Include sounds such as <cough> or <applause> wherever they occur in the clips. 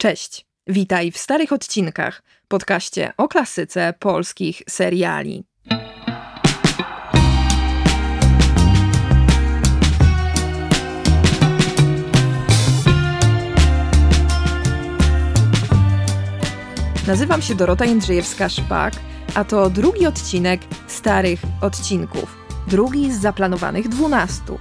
Cześć, witaj w starych odcinkach, podcaście o klasyce polskich seriali. Nazywam się Dorota Jędrzejewska-Szpak, a to drugi odcinek starych odcinków. Drugi z zaplanowanych dwunastu.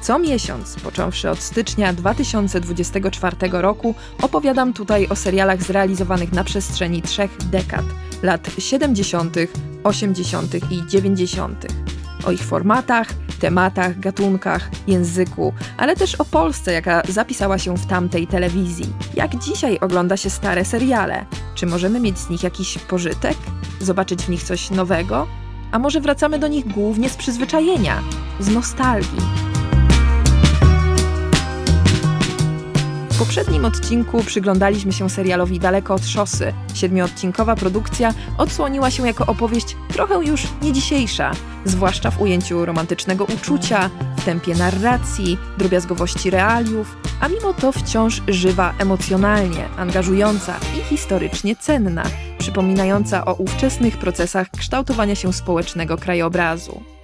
Co miesiąc, począwszy od stycznia 2024 roku, opowiadam tutaj o serialach zrealizowanych na przestrzeni trzech dekad lat 70., 80. i 90. O ich formatach, tematach, gatunkach, języku, ale też o Polsce, jaka zapisała się w tamtej telewizji. Jak dzisiaj ogląda się stare seriale? Czy możemy mieć z nich jakiś pożytek? Zobaczyć w nich coś nowego? A może wracamy do nich głównie z przyzwyczajenia, z nostalgii? W poprzednim odcinku przyglądaliśmy się serialowi Daleko od szosy. Siedmioodcinkowa produkcja odsłoniła się jako opowieść trochę już nie dzisiejsza, zwłaszcza w ujęciu romantycznego uczucia, w tempie narracji, drobiazgowości realiów, a mimo to wciąż żywa emocjonalnie, angażująca i historycznie cenna, przypominająca o ówczesnych procesach kształtowania się społecznego krajobrazu.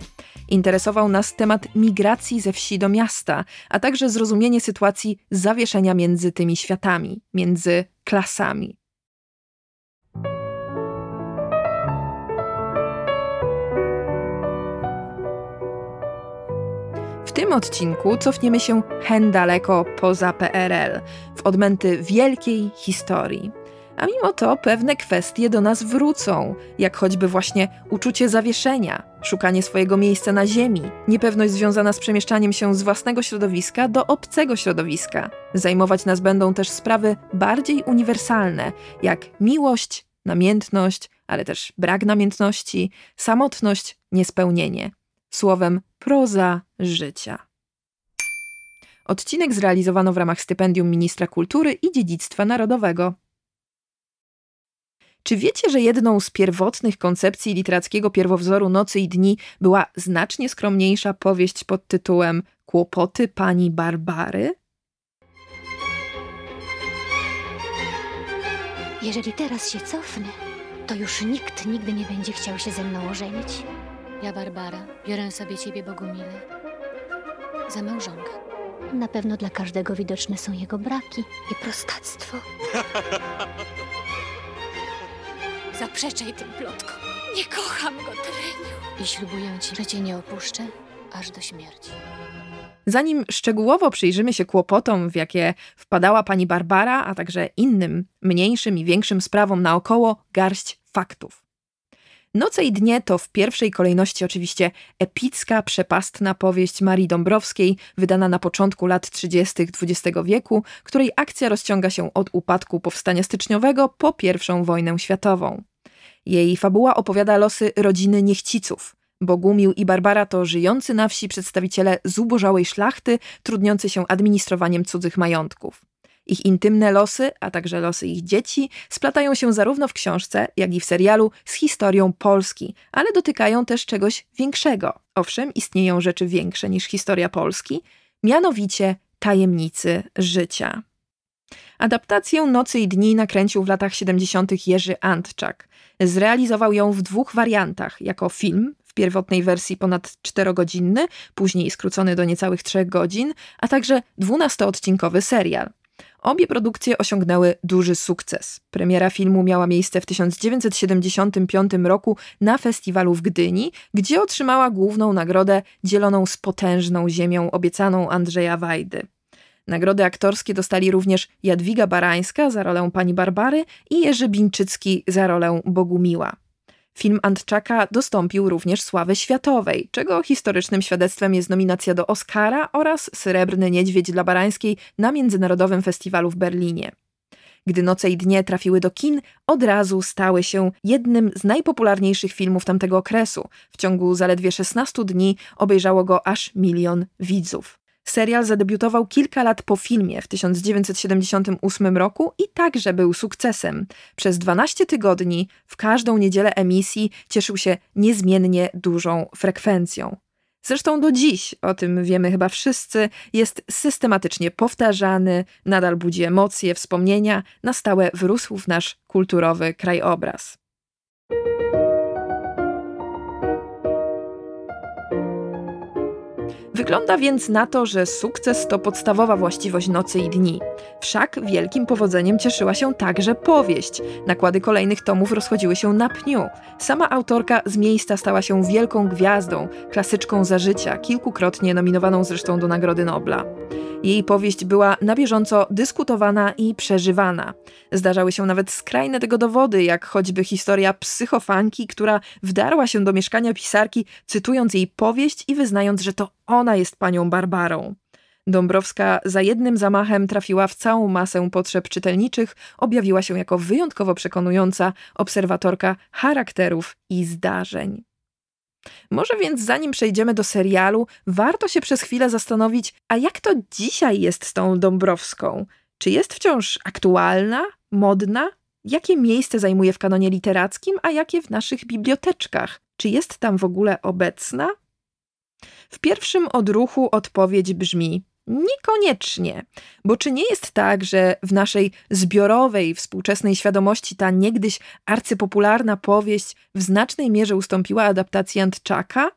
Interesował nas temat migracji ze wsi do miasta, a także zrozumienie sytuacji zawieszenia między tymi światami, między klasami. W tym odcinku cofniemy się hen daleko poza PRL, w odmęty wielkiej historii. A mimo to pewne kwestie do nas wrócą, jak choćby właśnie uczucie zawieszenia, szukanie swojego miejsca na ziemi, niepewność związana z przemieszczaniem się z własnego środowiska do obcego środowiska. Zajmować nas będą też sprawy bardziej uniwersalne, jak miłość, namiętność, ale też brak namiętności, samotność, niespełnienie. Słowem, proza życia. Odcinek zrealizowano w ramach stypendium Ministra Kultury i Dziedzictwa Narodowego. Czy wiecie, że jedną z pierwotnych koncepcji literackiego pierwowzoru Nocy i Dni była znacznie skromniejsza powieść pod tytułem Kłopoty pani Barbary? Jeżeli teraz się cofnę, to już nikt nigdy nie będzie chciał się ze mną ożenić. Ja, Barbara, biorę sobie ciebie, Bogumile, za małżonka. Na pewno dla każdego widoczne są jego braki i prostactwo. <laughs> Zaprzeczaj tym plotkom. Nie kocham go, Treniu. I ślubuję ci, że cię nie opuszczę aż do śmierci. Zanim szczegółowo przyjrzymy się kłopotom, w jakie wpadała pani Barbara, a także innym, mniejszym i większym sprawom naokoło, garść faktów. Noce i dnie to w pierwszej kolejności oczywiście epicka, przepastna powieść Marii Dąbrowskiej, wydana na początku lat 30. XX wieku, której akcja rozciąga się od upadku powstania styczniowego po I wojnę światową. Jej fabuła opowiada losy rodziny Niechciców. Bogumił i Barbara to żyjący na wsi przedstawiciele zubożałej szlachty, trudniący się administrowaniem cudzych majątków. Ich intymne losy, a także losy ich dzieci, splatają się zarówno w książce, jak i w serialu z historią Polski, ale dotykają też czegoś większego. Owszem, istnieją rzeczy większe niż historia Polski, mianowicie tajemnicy życia. Adaptację Nocy i Dni nakręcił w latach 70. Jerzy Antczak. Zrealizował ją w dwóch wariantach: jako film w pierwotnej wersji ponad 4-godzinny, później skrócony do niecałych 3 godzin, a także 12-odcinkowy serial. Obie produkcje osiągnęły duży sukces. Premiera filmu miała miejsce w 1975 roku na festiwalu w Gdyni, gdzie otrzymała główną nagrodę dzieloną z potężną ziemią obiecaną Andrzeja Wajdy. Nagrody aktorskie dostali również Jadwiga Barańska za rolę pani Barbary i Jerzy Bińczycki za rolę Bogumiła. Film Antczaka dostąpił również sławy światowej, czego historycznym świadectwem jest nominacja do Oscara oraz Srebrny Niedźwiedź dla Barańskiej na Międzynarodowym Festiwalu w Berlinie. Gdy Noce i Dnie trafiły do kin, od razu stały się jednym z najpopularniejszych filmów tamtego okresu. W ciągu zaledwie 16 dni obejrzało go aż milion widzów. Serial zadebiutował kilka lat po filmie w 1978 roku i także był sukcesem. Przez 12 tygodni w każdą niedzielę emisji cieszył się niezmiennie dużą frekwencją. Zresztą do dziś, o tym wiemy chyba wszyscy, jest systematycznie powtarzany, nadal budzi emocje, wspomnienia, na stałe wrósł w nasz kulturowy krajobraz. Wygląda więc na to, że sukces to podstawowa właściwość nocy i dni. Wszak wielkim powodzeniem cieszyła się także powieść. Nakłady kolejnych tomów rozchodziły się na pniu. Sama autorka z miejsca stała się wielką gwiazdą, klasyczką za życia, kilkukrotnie nominowaną zresztą do Nagrody Nobla. Jej powieść była na bieżąco dyskutowana i przeżywana. Zdarzały się nawet skrajne tego dowody, jak choćby historia psychofanki, która wdarła się do mieszkania pisarki, cytując jej powieść i wyznając, że to ona jest panią Barbarą. Dąbrowska za jednym zamachem trafiła w całą masę potrzeb czytelniczych, objawiła się jako wyjątkowo przekonująca obserwatorka charakterów i zdarzeń. Może więc zanim przejdziemy do serialu, warto się przez chwilę zastanowić, a jak to dzisiaj jest z tą Dąbrowską? Czy jest wciąż aktualna, modna? Jakie miejsce zajmuje w kanonie literackim, a jakie w naszych biblioteczkach? Czy jest tam w ogóle obecna? W pierwszym odruchu odpowiedź brzmi: Niekoniecznie, bo czy nie jest tak, że w naszej zbiorowej, współczesnej świadomości ta niegdyś arcypopularna powieść w znacznej mierze ustąpiła adaptacji Antczaka?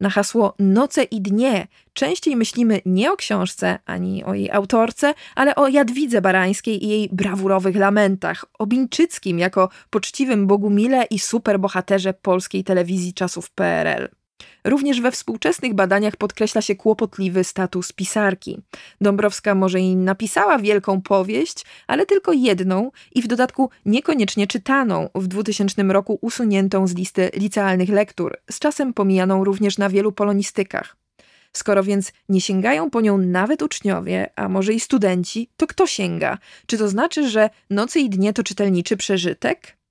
Na hasło Noce i dnie częściej myślimy nie o książce ani o jej autorce, ale o Jadwidze Barańskiej i jej brawurowych lamentach, o Bińczyckim jako poczciwym Bogumile i superbohaterze polskiej telewizji czasów PRL. Również we współczesnych badaniach podkreśla się kłopotliwy status pisarki. Dąbrowska może i napisała wielką powieść, ale tylko jedną i w dodatku niekoniecznie czytaną, w 2000 roku usuniętą z listy licealnych lektur, z czasem pomijaną również na wielu polonistykach. Skoro więc nie sięgają po nią nawet uczniowie, a może i studenci, to kto sięga? Czy to znaczy, że nocy i dnie to czytelniczy przeżytek?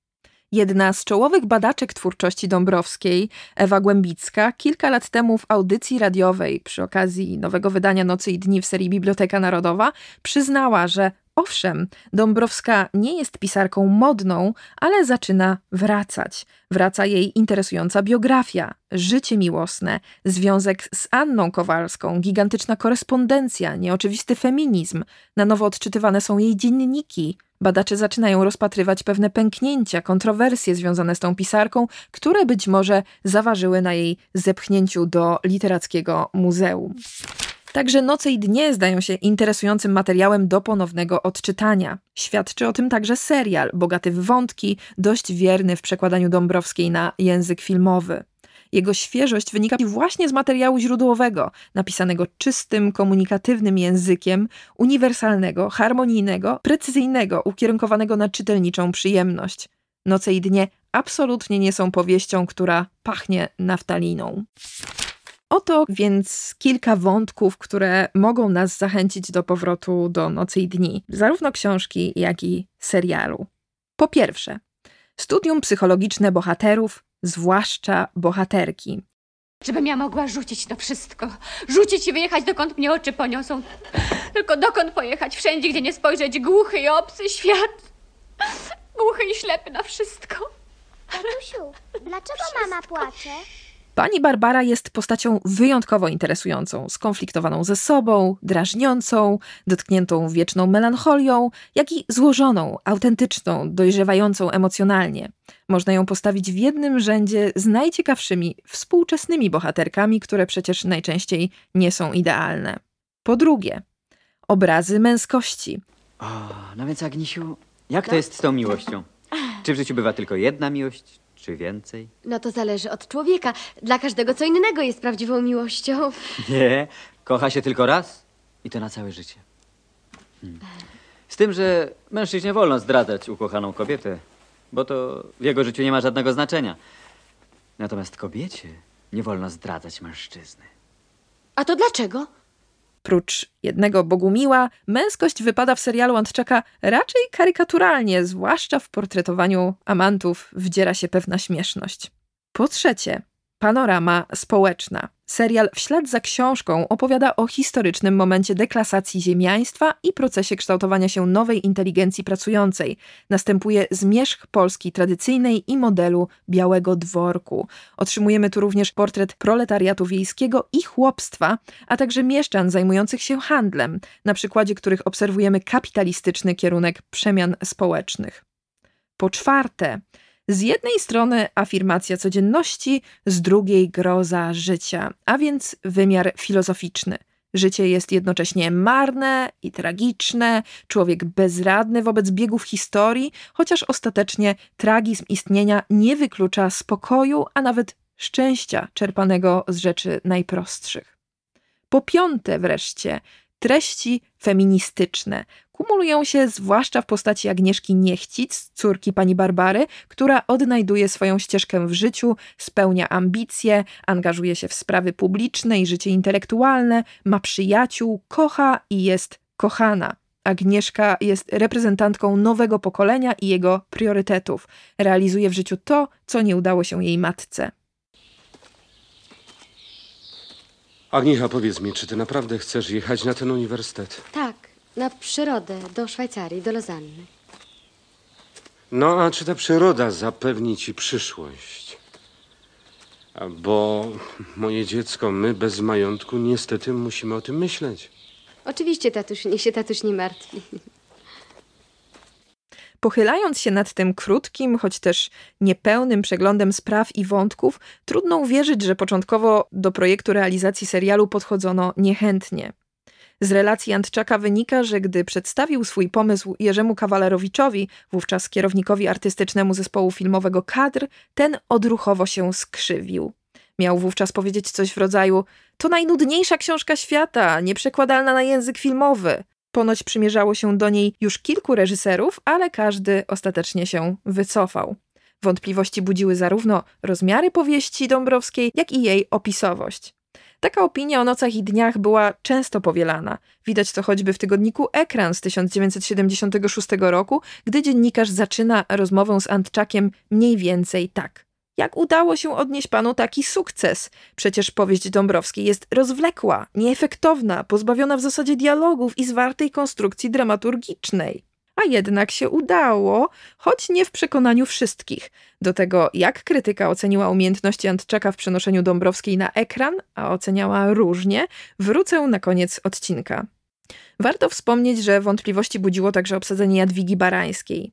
Jedna z czołowych badaczek twórczości Dąbrowskiej, Ewa Głębicka, kilka lat temu w audycji radiowej przy okazji nowego wydania Nocy i Dni w serii Biblioteka Narodowa przyznała, że owszem, Dąbrowska nie jest pisarką modną, ale zaczyna wracać. Wraca jej interesująca biografia, życie miłosne, związek z Anną Kowalską, gigantyczna korespondencja, nieoczywisty feminizm. Na nowo odczytywane są jej dzienniki, Badacze zaczynają rozpatrywać pewne pęknięcia, kontrowersje związane z tą pisarką, które być może zaważyły na jej zepchnięciu do literackiego muzeum. Także Noce i Dnie zdają się interesującym materiałem do ponownego odczytania. Świadczy o tym także serial, bogaty w wątki, dość wierny w przekładaniu Dąbrowskiej na język filmowy. Jego świeżość wynika właśnie z materiału źródłowego, napisanego czystym, komunikatywnym językiem, uniwersalnego, harmonijnego, precyzyjnego, ukierunkowanego na czytelniczą przyjemność. Noce i dnie absolutnie nie są powieścią, która pachnie naftaliną. Oto więc kilka wątków, które mogą nas zachęcić do powrotu do Nocy i Dni, zarówno książki, jak i serialu. Po pierwsze, studium psychologiczne bohaterów, zwłaszcza bohaterki. Żebym ja mogła rzucić to wszystko. Rzucić i wyjechać dokąd mnie oczy poniosą. Tylko dokąd pojechać? Wszędzie, gdzie nie spojrzeć. Głuchy i obcy świat. Głuchy i ślepy na wszystko. Tatusiu, dlaczego mama płacze? Pani Barbara jest postacią wyjątkowo interesującą, skonfliktowaną ze sobą, drażniącą, dotkniętą wieczną melancholią, jak i złożoną, autentyczną, dojrzewającą emocjonalnie. Można ją postawić w jednym rzędzie z najciekawszymi współczesnymi bohaterkami, które przecież najczęściej nie są idealne. Po drugie, obrazy męskości. O, no więc Agnisiu, jak to jest z tą miłością? Czy w życiu bywa tylko jedna miłość, czy więcej? No to zależy od człowieka. Dla każdego co innego jest prawdziwą miłością. <laughs> Nie, kocha się tylko raz i to na całe życie. Hmm. Z tym, że mężczyźnie wolno zdradzać ukochaną kobietę, bo to w jego życiu nie ma żadnego znaczenia. Natomiast kobiecie nie wolno zdradzać mężczyzny. A to dlaczego? Prócz jednego Bogumiła, męskość wypada w serialu Antczaka raczej karykaturalnie, zwłaszcza w portretowaniu amantów wdziera się pewna śmieszność. Po trzecie, Panorama społeczna. Serial w ślad za książką opowiada o historycznym momencie deklasacji ziemiaństwa i procesie kształtowania się nowej inteligencji pracującej. Następuje zmierzch Polski tradycyjnej i modelu białego dworku. Otrzymujemy tu również portret proletariatu wiejskiego i chłopstwa, a także mieszczan zajmujących się handlem, na przykładzie których obserwujemy kapitalistyczny kierunek przemian społecznych. Po czwarte, z jednej strony afirmacja codzienności, z drugiej groza życia, a więc wymiar filozoficzny. Życie jest jednocześnie marne i tragiczne, człowiek bezradny wobec biegów historii, chociaż ostatecznie tragizm istnienia nie wyklucza spokoju, a nawet szczęścia czerpanego z rzeczy najprostszych. Po piąte wreszcie, treści feministyczne, kumulują się zwłaszcza w postaci Agnieszki Niechcic, córki pani Barbary, która odnajduje swoją ścieżkę w życiu, spełnia ambicje, angażuje się w sprawy publiczne i życie intelektualne, ma przyjaciół, kocha i jest kochana. Agnieszka jest reprezentantką nowego pokolenia i jego priorytetów. Realizuje w życiu to, co nie udało się jej matce. Agniecha, powiedz mi, czy ty naprawdę chcesz jechać na ten uniwersytet? Tak, na przyrodę, do Szwajcarii, do Lozanny. No, a czy ta przyroda zapewni ci przyszłość? Bo moje dziecko, my bez majątku niestety musimy o tym myśleć. Oczywiście, tatuś, niech się tatuś nie martwi. Pochylając się nad tym krótkim, choć też niepełnym przeglądem spraw i wątków, trudno uwierzyć, że początkowo do projektu realizacji serialu podchodzono niechętnie. Z relacji Antczaka wynika, że gdy przedstawił swój pomysł Jerzemu Kawalerowiczowi, wówczas kierownikowi artystycznemu zespołu filmowego Kadr, ten odruchowo się skrzywił. Miał wówczas powiedzieć coś w rodzaju: To najnudniejsza książka świata, nieprzekładalna na język filmowy. Ponoć przymierzało się do niej już kilku reżyserów, ale każdy ostatecznie się wycofał. Wątpliwości budziły zarówno rozmiary powieści Dąbrowskiej, jak i jej opisowość. Taka opinia o nocach i dniach była często powielana. Widać to choćby w tygodniku Ekran z 1976 roku, gdy dziennikarz zaczyna rozmowę z Antczakiem mniej więcej tak. Jak udało się odnieść panu taki sukces? Przecież powieść Dąbrowskiej jest rozwlekła, nieefektowna, pozbawiona w zasadzie dialogów i zwartej konstrukcji dramaturgicznej. A jednak się udało, choć nie w przekonaniu wszystkich. Do tego, jak krytyka oceniła umiejętności Antczaka w przenoszeniu Dąbrowskiej na ekran, a oceniała różnie, wrócę na koniec odcinka. Warto wspomnieć, że wątpliwości budziło także obsadzenie Jadwigi Barańskiej.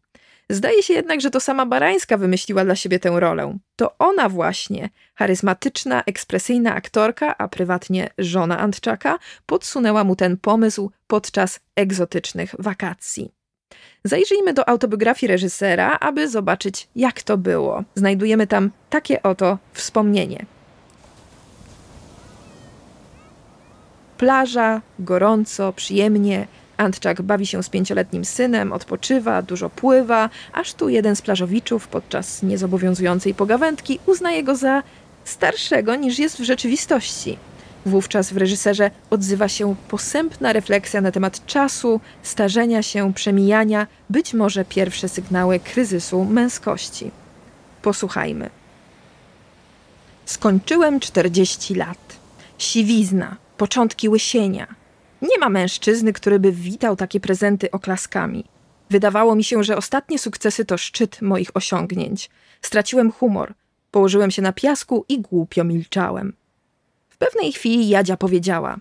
Zdaje się jednak, że to sama Barańska wymyśliła dla siebie tę rolę. To ona właśnie, charyzmatyczna, ekspresyjna aktorka, a prywatnie żona Antczaka, podsunęła mu ten pomysł podczas egzotycznych wakacji. Zajrzyjmy do autobiografii reżysera, aby zobaczyć, jak to było. Znajdujemy tam takie oto wspomnienie. Plaża, gorąco, przyjemnie. Antczak bawi się z pięcioletnim synem, odpoczywa, dużo pływa, aż tu jeden z plażowiczów podczas niezobowiązującej pogawędki uznaje go za starszego niż jest w rzeczywistości. Wówczas w reżyserze odzywa się posępna refleksja na temat czasu, starzenia się, przemijania, być może pierwsze sygnały kryzysu męskości. Posłuchajmy. Skończyłem 40 lat. Siwizna, początki łysienia. Nie ma mężczyzny, który by witał takie prezenty oklaskami. Wydawało mi się, że ostatnie sukcesy to szczyt moich osiągnięć. Straciłem humor. Położyłem się na piasku i głupio milczałem. Pewnej chwili Jadzia powiedziała: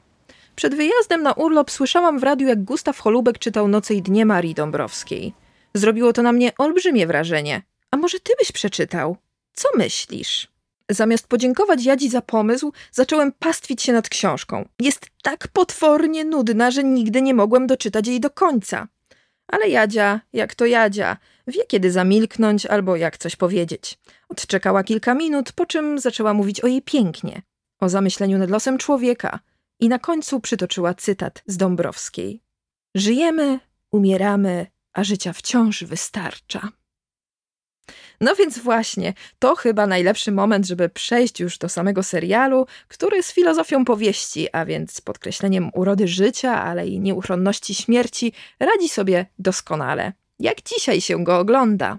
Przed wyjazdem na urlop słyszałam w radiu, jak Gustaw Holubek czytał Noce i dnie Marii Dąbrowskiej. Zrobiło to na mnie olbrzymie wrażenie. A może ty byś przeczytał? Co myślisz? Zamiast podziękować Jadzi za pomysł, zacząłem pastwić się nad książką. Jest tak potwornie nudna, że nigdy nie mogłem doczytać jej do końca. Ale Jadzia, jak to Jadzia, wie kiedy zamilknąć albo jak coś powiedzieć. Odczekała kilka minut, po czym zaczęła mówić o jej pięknie, o zamyśleniu nad losem człowieka i na końcu przytoczyła cytat z Dąbrowskiej. Żyjemy, umieramy, a życia wciąż wystarcza. No więc właśnie, to chyba najlepszy moment, żeby przejść już do samego serialu, który z filozofią powieści, a więc podkreśleniem urody życia, ale i nieuchronności śmierci, radzi sobie doskonale. Jak dzisiaj się go ogląda?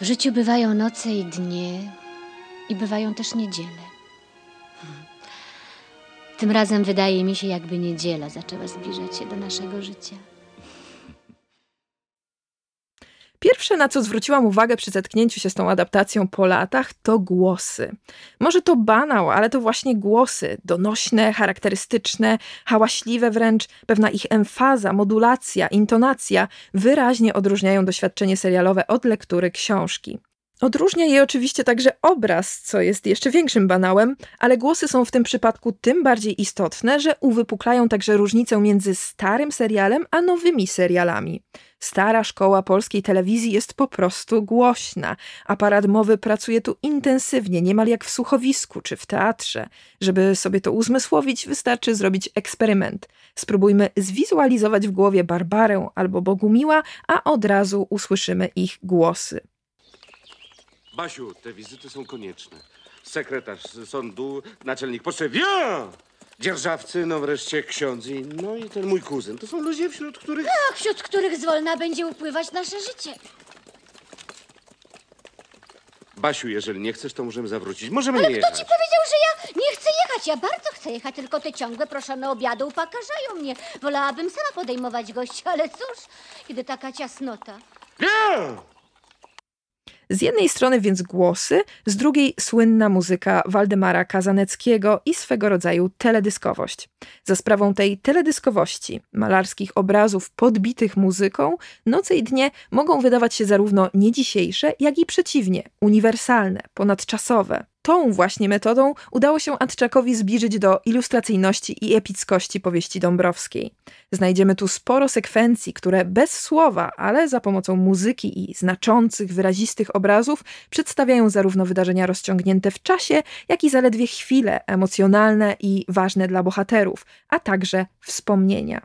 W życiu bywają noce i dnie, I bywają też niedziele. Tym razem wydaje mi się, jakby niedziela zaczęła zbliżać się do naszego życia. Pierwsze, na co zwróciłam uwagę przy zetknięciu się z tą adaptacją po latach, to głosy. Może to banał, ale to właśnie głosy, donośne, charakterystyczne, hałaśliwe wręcz, pewna ich emfaza, modulacja, intonacja wyraźnie odróżniają doświadczenie serialowe od lektury książki. Odróżnia je oczywiście także obraz, co jest jeszcze większym banałem, ale głosy są w tym przypadku tym bardziej istotne, że uwypuklają także różnicę między starym serialem a nowymi serialami. Stara szkoła polskiej telewizji jest po prostu głośna. Aparat mowy pracuje tu intensywnie, niemal jak w słuchowisku czy w teatrze. Żeby sobie to uzmysłowić, wystarczy zrobić eksperyment. Spróbujmy zwizualizować w głowie Barbarę albo Bogumiła, a od razu usłyszymy ich głosy. Basiu, te wizyty są konieczne. Sekretarz sądu, naczelnik poczty, wia! Dzierżawcy, no wreszcie ksiądz i, no i ten mój kuzyn. To są ludzie, wśród których... Wśród których zwolna będzie upływać nasze życie. Basiu, jeżeli nie chcesz, to możemy zawrócić. Możemy nie Kto jechać. ci powiedział, że ja nie chcę jechać? Ja bardzo chcę jechać, tylko te ciągłe proszone obiady upakarzają mnie. Wolałabym sama podejmować gości, ale cóż, kiedy taka ciasnota. Wia! Z jednej strony więc głosy, z drugiej słynna muzyka Waldemara Kazaneckiego i swego rodzaju teledyskowość. Za sprawą tej teledyskowości, malarskich obrazów podbitych muzyką, noce i dnie mogą wydawać się zarówno nie dzisiejsze, jak i przeciwnie, uniwersalne, ponadczasowe. Tą właśnie metodą udało się Adczakowi zbliżyć do ilustracyjności i epickości powieści Dąbrowskiej. Znajdziemy tu sporo sekwencji, które bez słowa, ale za pomocą muzyki i znaczących, wyrazistych obrazów przedstawiają zarówno wydarzenia rozciągnięte w czasie, jak i zaledwie chwile emocjonalne i ważne dla bohaterów, a także wspomnienia.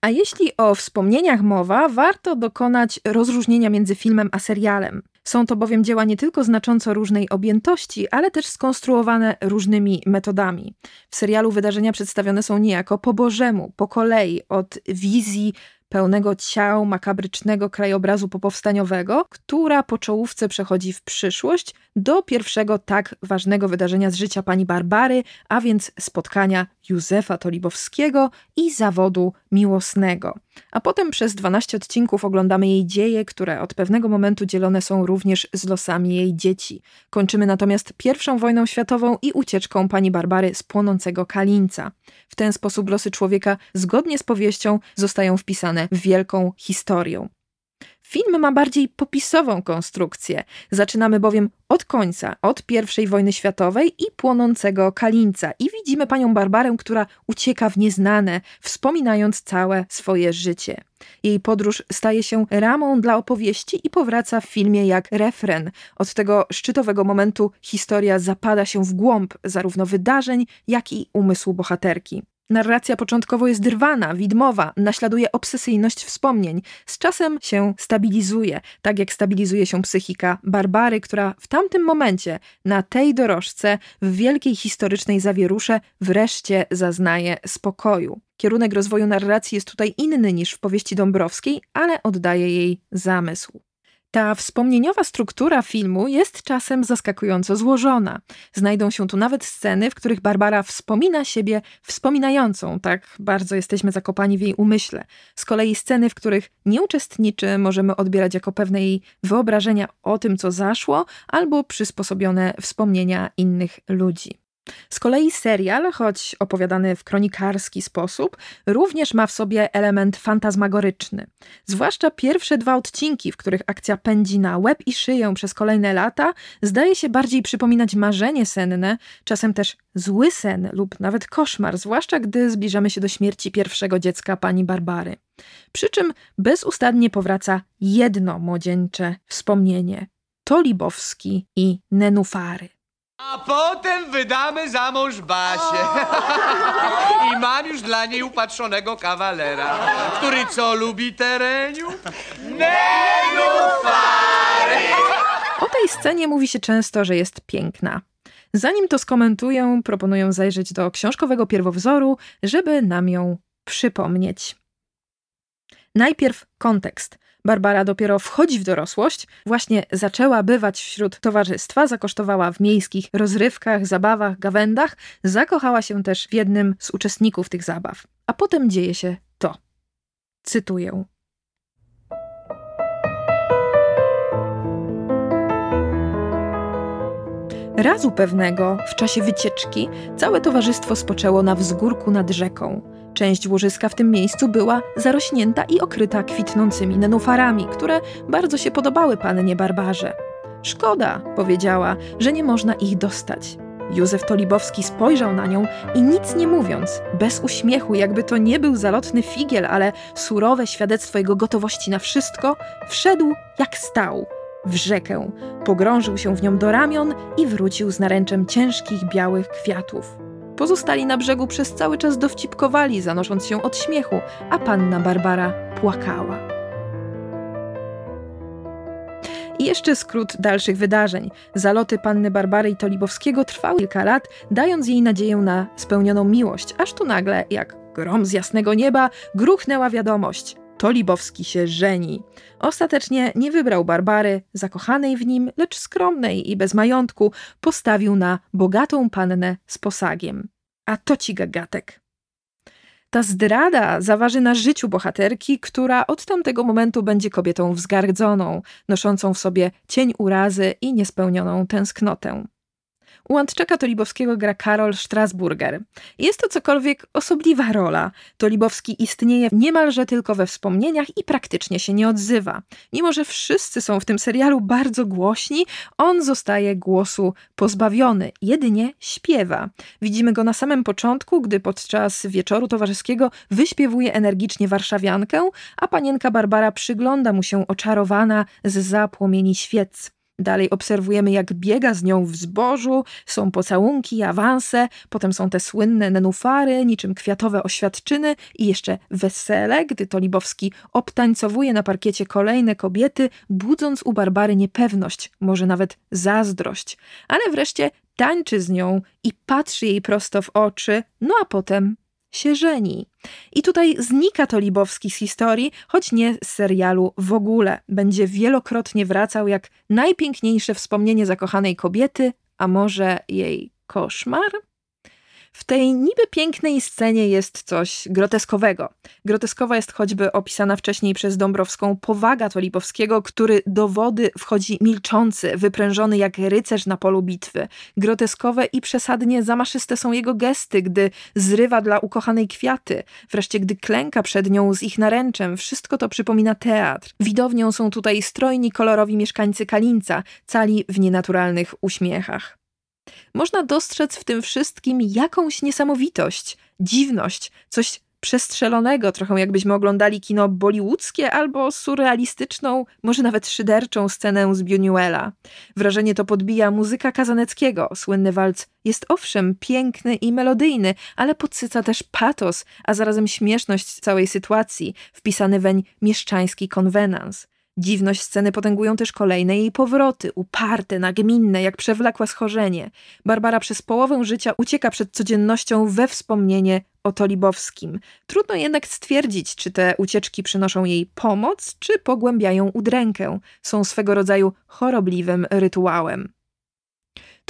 A jeśli o wspomnieniach mowa, warto dokonać rozróżnienia między filmem a serialem. Są to bowiem dzieła nie tylko znacząco różnej objętości, ale też skonstruowane różnymi metodami. W serialu wydarzenia przedstawione są niejako po bożemu, po kolei, od wizji pełnego ciał makabrycznego krajobrazu popowstaniowego, która po czołówce przechodzi w przyszłość do pierwszego tak ważnego wydarzenia z życia pani Barbary, a więc spotkania Józefa Tolibowskiego i zawodu miłosnego. A potem przez 12 odcinków oglądamy jej dzieje, które od pewnego momentu dzielone są również z losami jej dzieci. Kończymy natomiast pierwszą wojną światową i ucieczką pani Barbary z płonącego Kalińca. W ten sposób losy człowieka, zgodnie z powieścią, zostają wpisane w wielką historię. Film ma bardziej popisową konstrukcję. Zaczynamy bowiem od końca, od I wojny światowej i płonącego Kalińca. I widzimy panią Barbarę, która ucieka w nieznane, wspominając całe swoje życie. Jej podróż staje się ramą dla opowieści i powraca w filmie jak refren. Od tego szczytowego momentu historia zapada się w głąb zarówno wydarzeń, jak i umysłu bohaterki. Narracja początkowo jest drwana, widmowa, naśladuje obsesyjność wspomnień. Z czasem się stabilizuje, tak jak stabilizuje się psychika Barbary, która w tamtym momencie, na tej dorożce, w wielkiej historycznej zawierusze, wreszcie zaznaje spokoju. Kierunek rozwoju narracji jest tutaj inny niż w powieści Dąbrowskiej, ale oddaje jej zamysł. Ta wspomnieniowa struktura filmu jest czasem zaskakująco złożona. Znajdą się tu nawet sceny, w których Barbara wspomina siebie wspominającą, tak bardzo jesteśmy zakopani w jej umyśle. Z kolei sceny, w których nie uczestniczy, możemy odbierać jako pewne jej wyobrażenia o tym, co zaszło, albo przysposobione wspomnienia innych ludzi. Z kolei serial, choć opowiadany w kronikarski sposób, również ma w sobie element fantazmagoryczny. Zwłaszcza pierwsze dwa odcinki, w których akcja pędzi na łeb i szyję przez kolejne lata, zdaje się bardziej przypominać marzenie senne, czasem też zły sen lub nawet koszmar, zwłaszcza gdy zbliżamy się do śmierci pierwszego dziecka pani Barbary. Przy czym bezustannie powraca jedno młodzieńcze wspomnienie. Tolibowski i Nenufary. A potem wydamy za mąż Basię. I mam już dla niej upatrzonego kawalera, który co lubi tereniu? Nenufary! O tej scenie mówi się często, że jest piękna. Zanim to skomentuję, proponuję zajrzeć do książkowego pierwowzoru, żeby nam ją przypomnieć. Najpierw kontekst. Barbara dopiero wchodzi w dorosłość, właśnie zaczęła bywać wśród towarzystwa, zakosztowała w miejskich rozrywkach, zabawach, gawędach, zakochała się też w jednym z uczestników tych zabaw. A potem dzieje się to. Cytuję. Razu pewnego, w czasie wycieczki, całe towarzystwo spoczęło na wzgórku nad rzeką. Część łożyska w tym miejscu była zarośnięta i okryta kwitnącymi nenufarami, które bardzo się podobały pannie Barbarze. Szkoda, powiedziała, że nie można ich dostać. Józef Tolibowski spojrzał na nią i nic nie mówiąc, bez uśmiechu, jakby to nie był zalotny figiel, ale surowe świadectwo jego gotowości na wszystko, wszedł jak stał w rzekę, pogrążył się w nią do ramion i wrócił z naręczem ciężkich białych kwiatów. Pozostali na brzegu przez cały czas dowcipkowali, zanosząc się od śmiechu, a panna Barbara płakała. I jeszcze skrót dalszych wydarzeń. Zaloty panny Barbary i Tolibowskiego trwały kilka lat, dając jej nadzieję na spełnioną miłość, aż tu nagle, jak grom z jasnego nieba, gruchnęła wiadomość. Tolibowski się żeni. Ostatecznie nie wybrał Barbary, zakochanej w nim, lecz skromnej i bez majątku, postawił na bogatą pannę z posagiem. A to ci gagatek. Ta zdrada zaważy na życiu bohaterki, która od tamtego momentu będzie kobietą wzgardzoną, noszącą w sobie cień urazy i niespełnioną tęsknotę. U Antczaka Tolibowskiego gra Karol Strasburger. Jest to cokolwiek osobliwa rola. Tolibowski istnieje niemalże tylko we wspomnieniach i praktycznie się nie odzywa. Mimo, że wszyscy są w tym serialu bardzo głośni, on zostaje głosu pozbawiony, jedynie śpiewa. Widzimy go na samym początku, gdy podczas wieczoru towarzyskiego wyśpiewuje energicznie warszawiankę, a panienka Barbara przygląda mu się oczarowana z zapłomieni świec. Dalej obserwujemy, jak biega z nią w zbożu, są pocałunki, awanse, potem są te słynne nenufary, niczym kwiatowe oświadczyny i jeszcze wesele, gdy Tolibowski obtańcowuje na parkiecie kolejne kobiety, budząc u Barbary niepewność, może nawet zazdrość. Ale wreszcie tańczy z nią i patrzy jej prosto w oczy, no a potem się żeni. I tutaj znika Tolibowski z historii, choć nie z serialu w ogóle. Będzie wielokrotnie wracał jak najpiękniejsze wspomnienie zakochanej kobiety, a może jej koszmar? W tej niby pięknej scenie jest coś groteskowego. Groteskowa jest choćby opisana wcześniej przez Dąbrowską powaga Tolipowskiego, który do wody wchodzi milczący, wyprężony jak rycerz na polu bitwy. Groteskowe i przesadnie zamaszyste są jego gesty, gdy zrywa dla ukochanej kwiaty, wreszcie gdy klęka przed nią z ich naręczem. Wszystko to przypomina teatr. Widownią są tutaj strojni, kolorowi mieszkańcy Kalinca, cali w nienaturalnych uśmiechach. Można dostrzec w tym wszystkim jakąś niesamowitość, dziwność, coś przestrzelonego, trochę jakbyśmy oglądali kino bollywoodzkie albo surrealistyczną, może nawet szyderczą scenę z Buñuela. Wrażenie to podbija muzyka Kazaneckiego. Słynny walc jest owszem piękny i melodyjny, ale podsyca też patos, a zarazem śmieszność całej sytuacji, wpisany weń mieszczański konwenans. Dziwność sceny potęgują też kolejne jej powroty, uparte, nagminne, jak przewlekłe schorzenie. Barbara przez połowę życia ucieka przed codziennością we wspomnienie o Tolibowskim. Trudno jednak stwierdzić, czy te ucieczki przynoszą jej pomoc, czy pogłębiają udrękę. Są swego rodzaju chorobliwym rytuałem.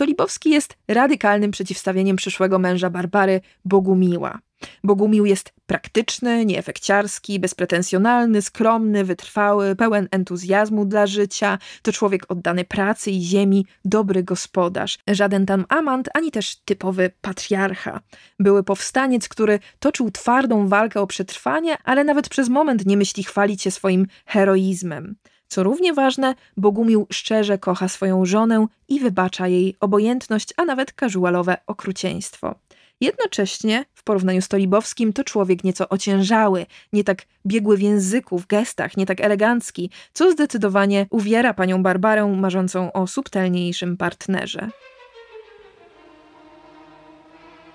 Tolibowski jest radykalnym przeciwstawieniem przyszłego męża Barbary, Bogumiła. Bogumił jest praktyczny, nieefekciarski, bezpretensjonalny, skromny, wytrwały, pełen entuzjazmu dla życia. To człowiek oddany pracy i ziemi, dobry gospodarz. Żaden tam amant, ani też typowy patriarcha. Były powstaniec, który toczył twardą walkę o przetrwanie, ale nawet przez moment nie myśli chwalić się swoim heroizmem. Co równie ważne, Bogumił szczerze kocha swoją żonę i wybacza jej obojętność, a nawet casualowe okrucieństwo. Jednocześnie, w porównaniu z Tolibowskim, to człowiek nieco ociężały, nie tak biegły w języku, w gestach, nie tak elegancki, co zdecydowanie uwiera panią Barbarę marzącą o subtelniejszym partnerze.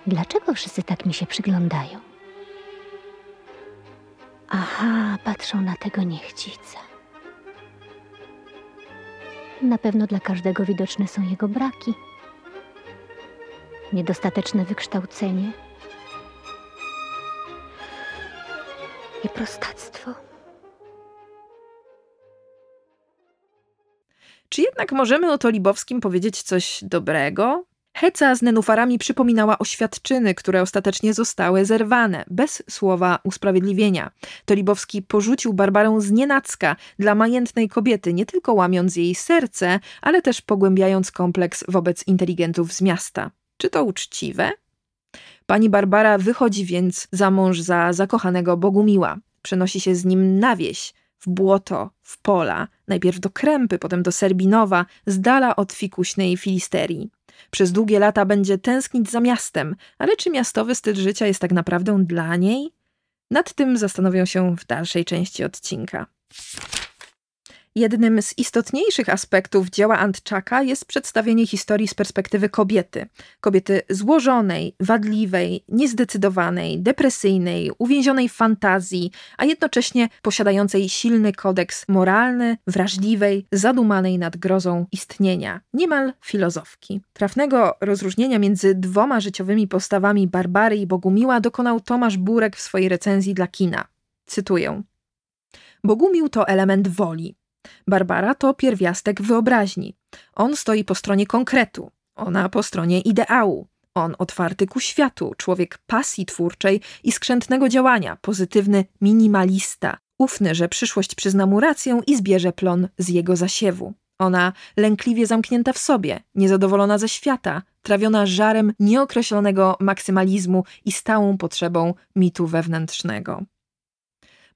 Dlaczego wszyscy tak mi się przyglądają? Aha, patrzą na tego niechcica. Na pewno dla każdego widoczne są jego braki. Niedostateczne wykształcenie i prostactwo. Czy jednak możemy o Tolibowskim powiedzieć coś dobrego? Heca z nenufarami przypominała oświadczyny, które ostatecznie zostały zerwane, bez słowa usprawiedliwienia. Tolibowski porzucił Barbarę z nienacka dla majętnej kobiety, nie tylko łamiąc jej serce, ale też pogłębiając kompleks wobec inteligentów z miasta. Czy to uczciwe? Pani Barbara wychodzi więc za mąż za zakochanego Bogumiła. Przenosi się z nim na wieś, w błoto, w pola, najpierw do Krępy, potem do Serbinowa, z dala od fikuśnej filisterii. Przez długie lata będzie tęsknić za miastem, ale czy miastowy styl życia jest tak naprawdę dla niej? Nad tym zastanowią się w dalszej części odcinka. Jednym z istotniejszych aspektów dzieła Antczaka jest przedstawienie historii z perspektywy kobiety. Kobiety złożonej, wadliwej, niezdecydowanej, depresyjnej, uwięzionej w fantazji, a jednocześnie posiadającej silny kodeks moralny, wrażliwej, zadumanej nad grozą istnienia, niemal filozofki. Trafnego rozróżnienia między dwoma życiowymi postawami Barbary i Bogumiła dokonał Tomasz Burek w swojej recenzji dla kina. Cytuję. Bogumił to element woli, Barbara to pierwiastek wyobraźni. On stoi po stronie konkretu, ona po stronie ideału. On otwarty ku światu, człowiek pasji twórczej i skrzętnego działania, pozytywny minimalista, ufny, że przyszłość przyzna mu rację i zbierze plon z jego zasiewu. Ona lękliwie zamknięta w sobie, niezadowolona ze świata, trawiona żarem nieokreślonego maksymalizmu i stałą potrzebą mitu wewnętrznego.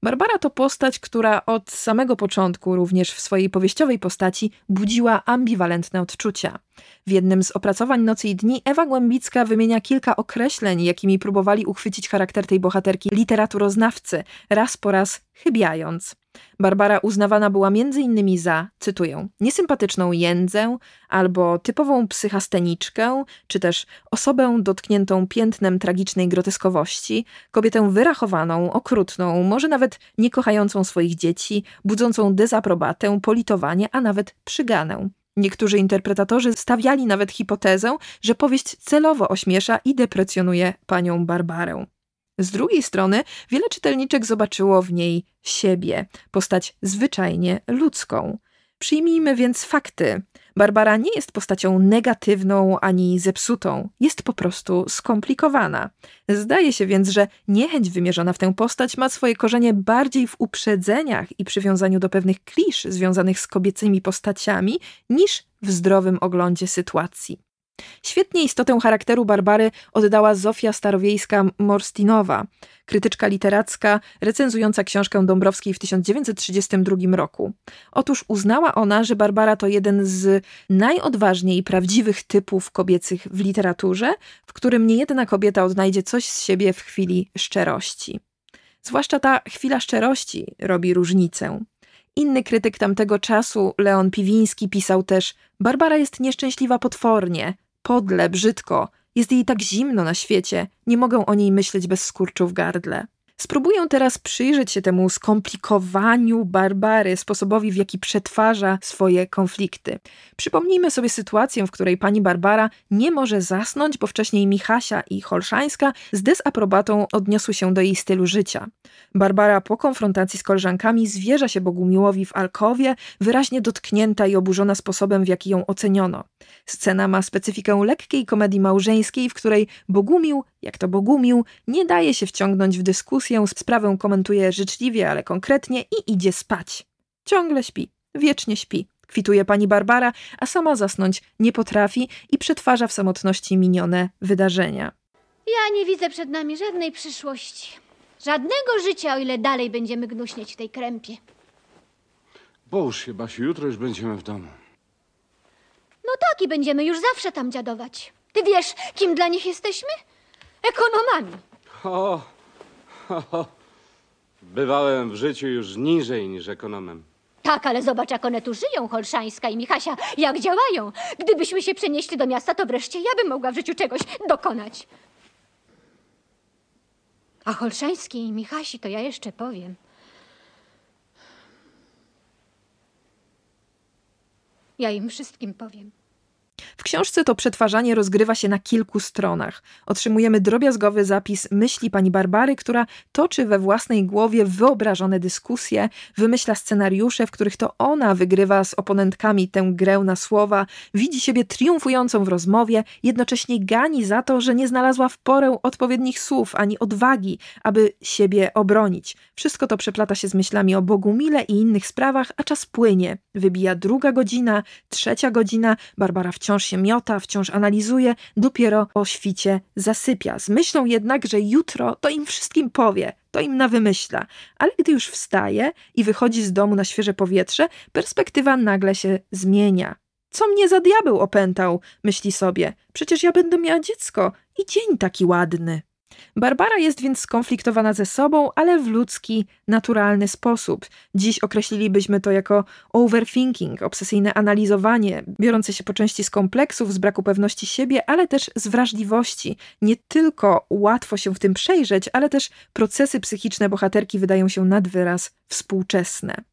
Barbara to postać, która od samego początku, również w swojej powieściowej postaci, budziła ambiwalentne odczucia. W jednym z opracowań Nocy i Dni Ewa Głębicka wymienia kilka określeń, jakimi próbowali uchwycić charakter tej bohaterki literaturoznawcy, raz po raz chybiając. Barbara uznawana była m.in. za, cytuję, niesympatyczną jędzę albo typową psychasteniczkę, czy też osobę dotkniętą piętnem tragicznej groteskowości, kobietę wyrachowaną, okrutną, może nawet niekochającą swoich dzieci, budzącą dezaprobatę, politowanie, a nawet przyganę. Niektórzy interpretatorzy stawiali nawet hipotezę, że powieść celowo ośmiesza i deprecjonuje panią Barbarę. Z drugiej strony, wiele czytelniczek zobaczyło w niej siebie, postać zwyczajnie ludzką. Przyjmijmy więc fakty. Barbara nie jest postacią negatywną ani zepsutą, jest po prostu skomplikowana. Zdaje się więc, że niechęć wymierzona w tę postać ma swoje korzenie bardziej w uprzedzeniach i przywiązaniu do pewnych klisz związanych z kobiecymi postaciami, niż w zdrowym oglądzie sytuacji. Świetnie istotę charakteru Barbary oddała Zofia Starowiejska-Morstinowa, krytyczka literacka recenzująca książkę Dąbrowskiej w 1932 roku. Otóż uznała ona, że Barbara to jeden z najodważniej prawdziwych typów kobiecych w literaturze, w którym niejedna kobieta odnajdzie coś z siebie w chwili szczerości. Zwłaszcza ta chwila szczerości robi różnicę. Inny krytyk tamtego czasu, Leon Piwiński, pisał też: Barbara jest nieszczęśliwa potwornie, podle, brzydko. Jest jej tak zimno na świecie, nie mogę o niej myśleć bez skurczu w gardle. Spróbuję teraz przyjrzeć się temu skomplikowaniu Barbary, sposobowi, w jaki przetwarza swoje konflikty. Przypomnijmy sobie sytuację, w której pani Barbara nie może zasnąć, bo wcześniej Michasia i Holszańska z dezaprobatą odniosły się do jej stylu życia. Barbara po konfrontacji z koleżankami zwierza się Bogumiłowi w alkowie, wyraźnie dotknięta i oburzona sposobem, w jaki ją oceniono. Scena ma specyfikę lekkiej komedii małżeńskiej, w której Bogumił, jak to Bogumił, nie daje się wciągnąć w dyskusję, sprawę komentuje życzliwie, ale konkretnie i idzie spać. Ciągle śpi, wiecznie śpi. Kwituje pani Barbara, a sama zasnąć nie potrafi i przetwarza w samotności minione wydarzenia. Ja nie widzę przed nami żadnej przyszłości. Żadnego życia, o ile dalej będziemy gnuśnieć w tej krępie. Połóż się, Basiu, jutro już będziemy w domu. No tak, i będziemy już zawsze tam dziadować. Ty wiesz, kim dla nich jesteśmy? Ekonomami. O. <laughs> Bywałem w życiu już niżej niż ekonomem. Tak, ale zobacz, jak one tu żyją, Holszańska i Michasia, jak działają. Gdybyśmy się przenieśli do miasta, to wreszcie ja bym mogła w życiu czegoś dokonać. A Holszańskiej i Michasi to ja jeszcze powiem. Ja im wszystkim powiem. W książce to przetwarzanie rozgrywa się na kilku stronach. Otrzymujemy drobiazgowy zapis myśli pani Barbary, która toczy we własnej głowie wyobrażone dyskusje, wymyśla scenariusze, w których to ona wygrywa z oponentkami tę grę na słowa, widzi siebie triumfującą w rozmowie, jednocześnie gani za to, że nie znalazła w porę odpowiednich słów ani odwagi, aby siebie obronić. Wszystko to przeplata się z myślami o Bogumile i innych sprawach, a czas płynie. Wybija druga godzina, trzecia godzina, Barbara wciąż się miota, wciąż analizuje, dopiero o świcie zasypia. Z myślą jednak, że jutro to im wszystkim powie, to im nawymyśla. Ale gdy już wstaje i wychodzi z domu na świeże powietrze, perspektywa nagle się zmienia. Co mnie za diabeł opętał, myśli sobie. Przecież ja będę miała dziecko i dzień taki ładny. Barbara jest więc skonfliktowana ze sobą, ale w ludzki, naturalny sposób. Dziś określilibyśmy to jako overthinking, obsesyjne analizowanie, biorące się po części z kompleksów, z braku pewności siebie, ale też z wrażliwości. Nie tylko łatwo się w tym przejrzeć, ale też procesy psychiczne bohaterki wydają się nad wyraz współczesne.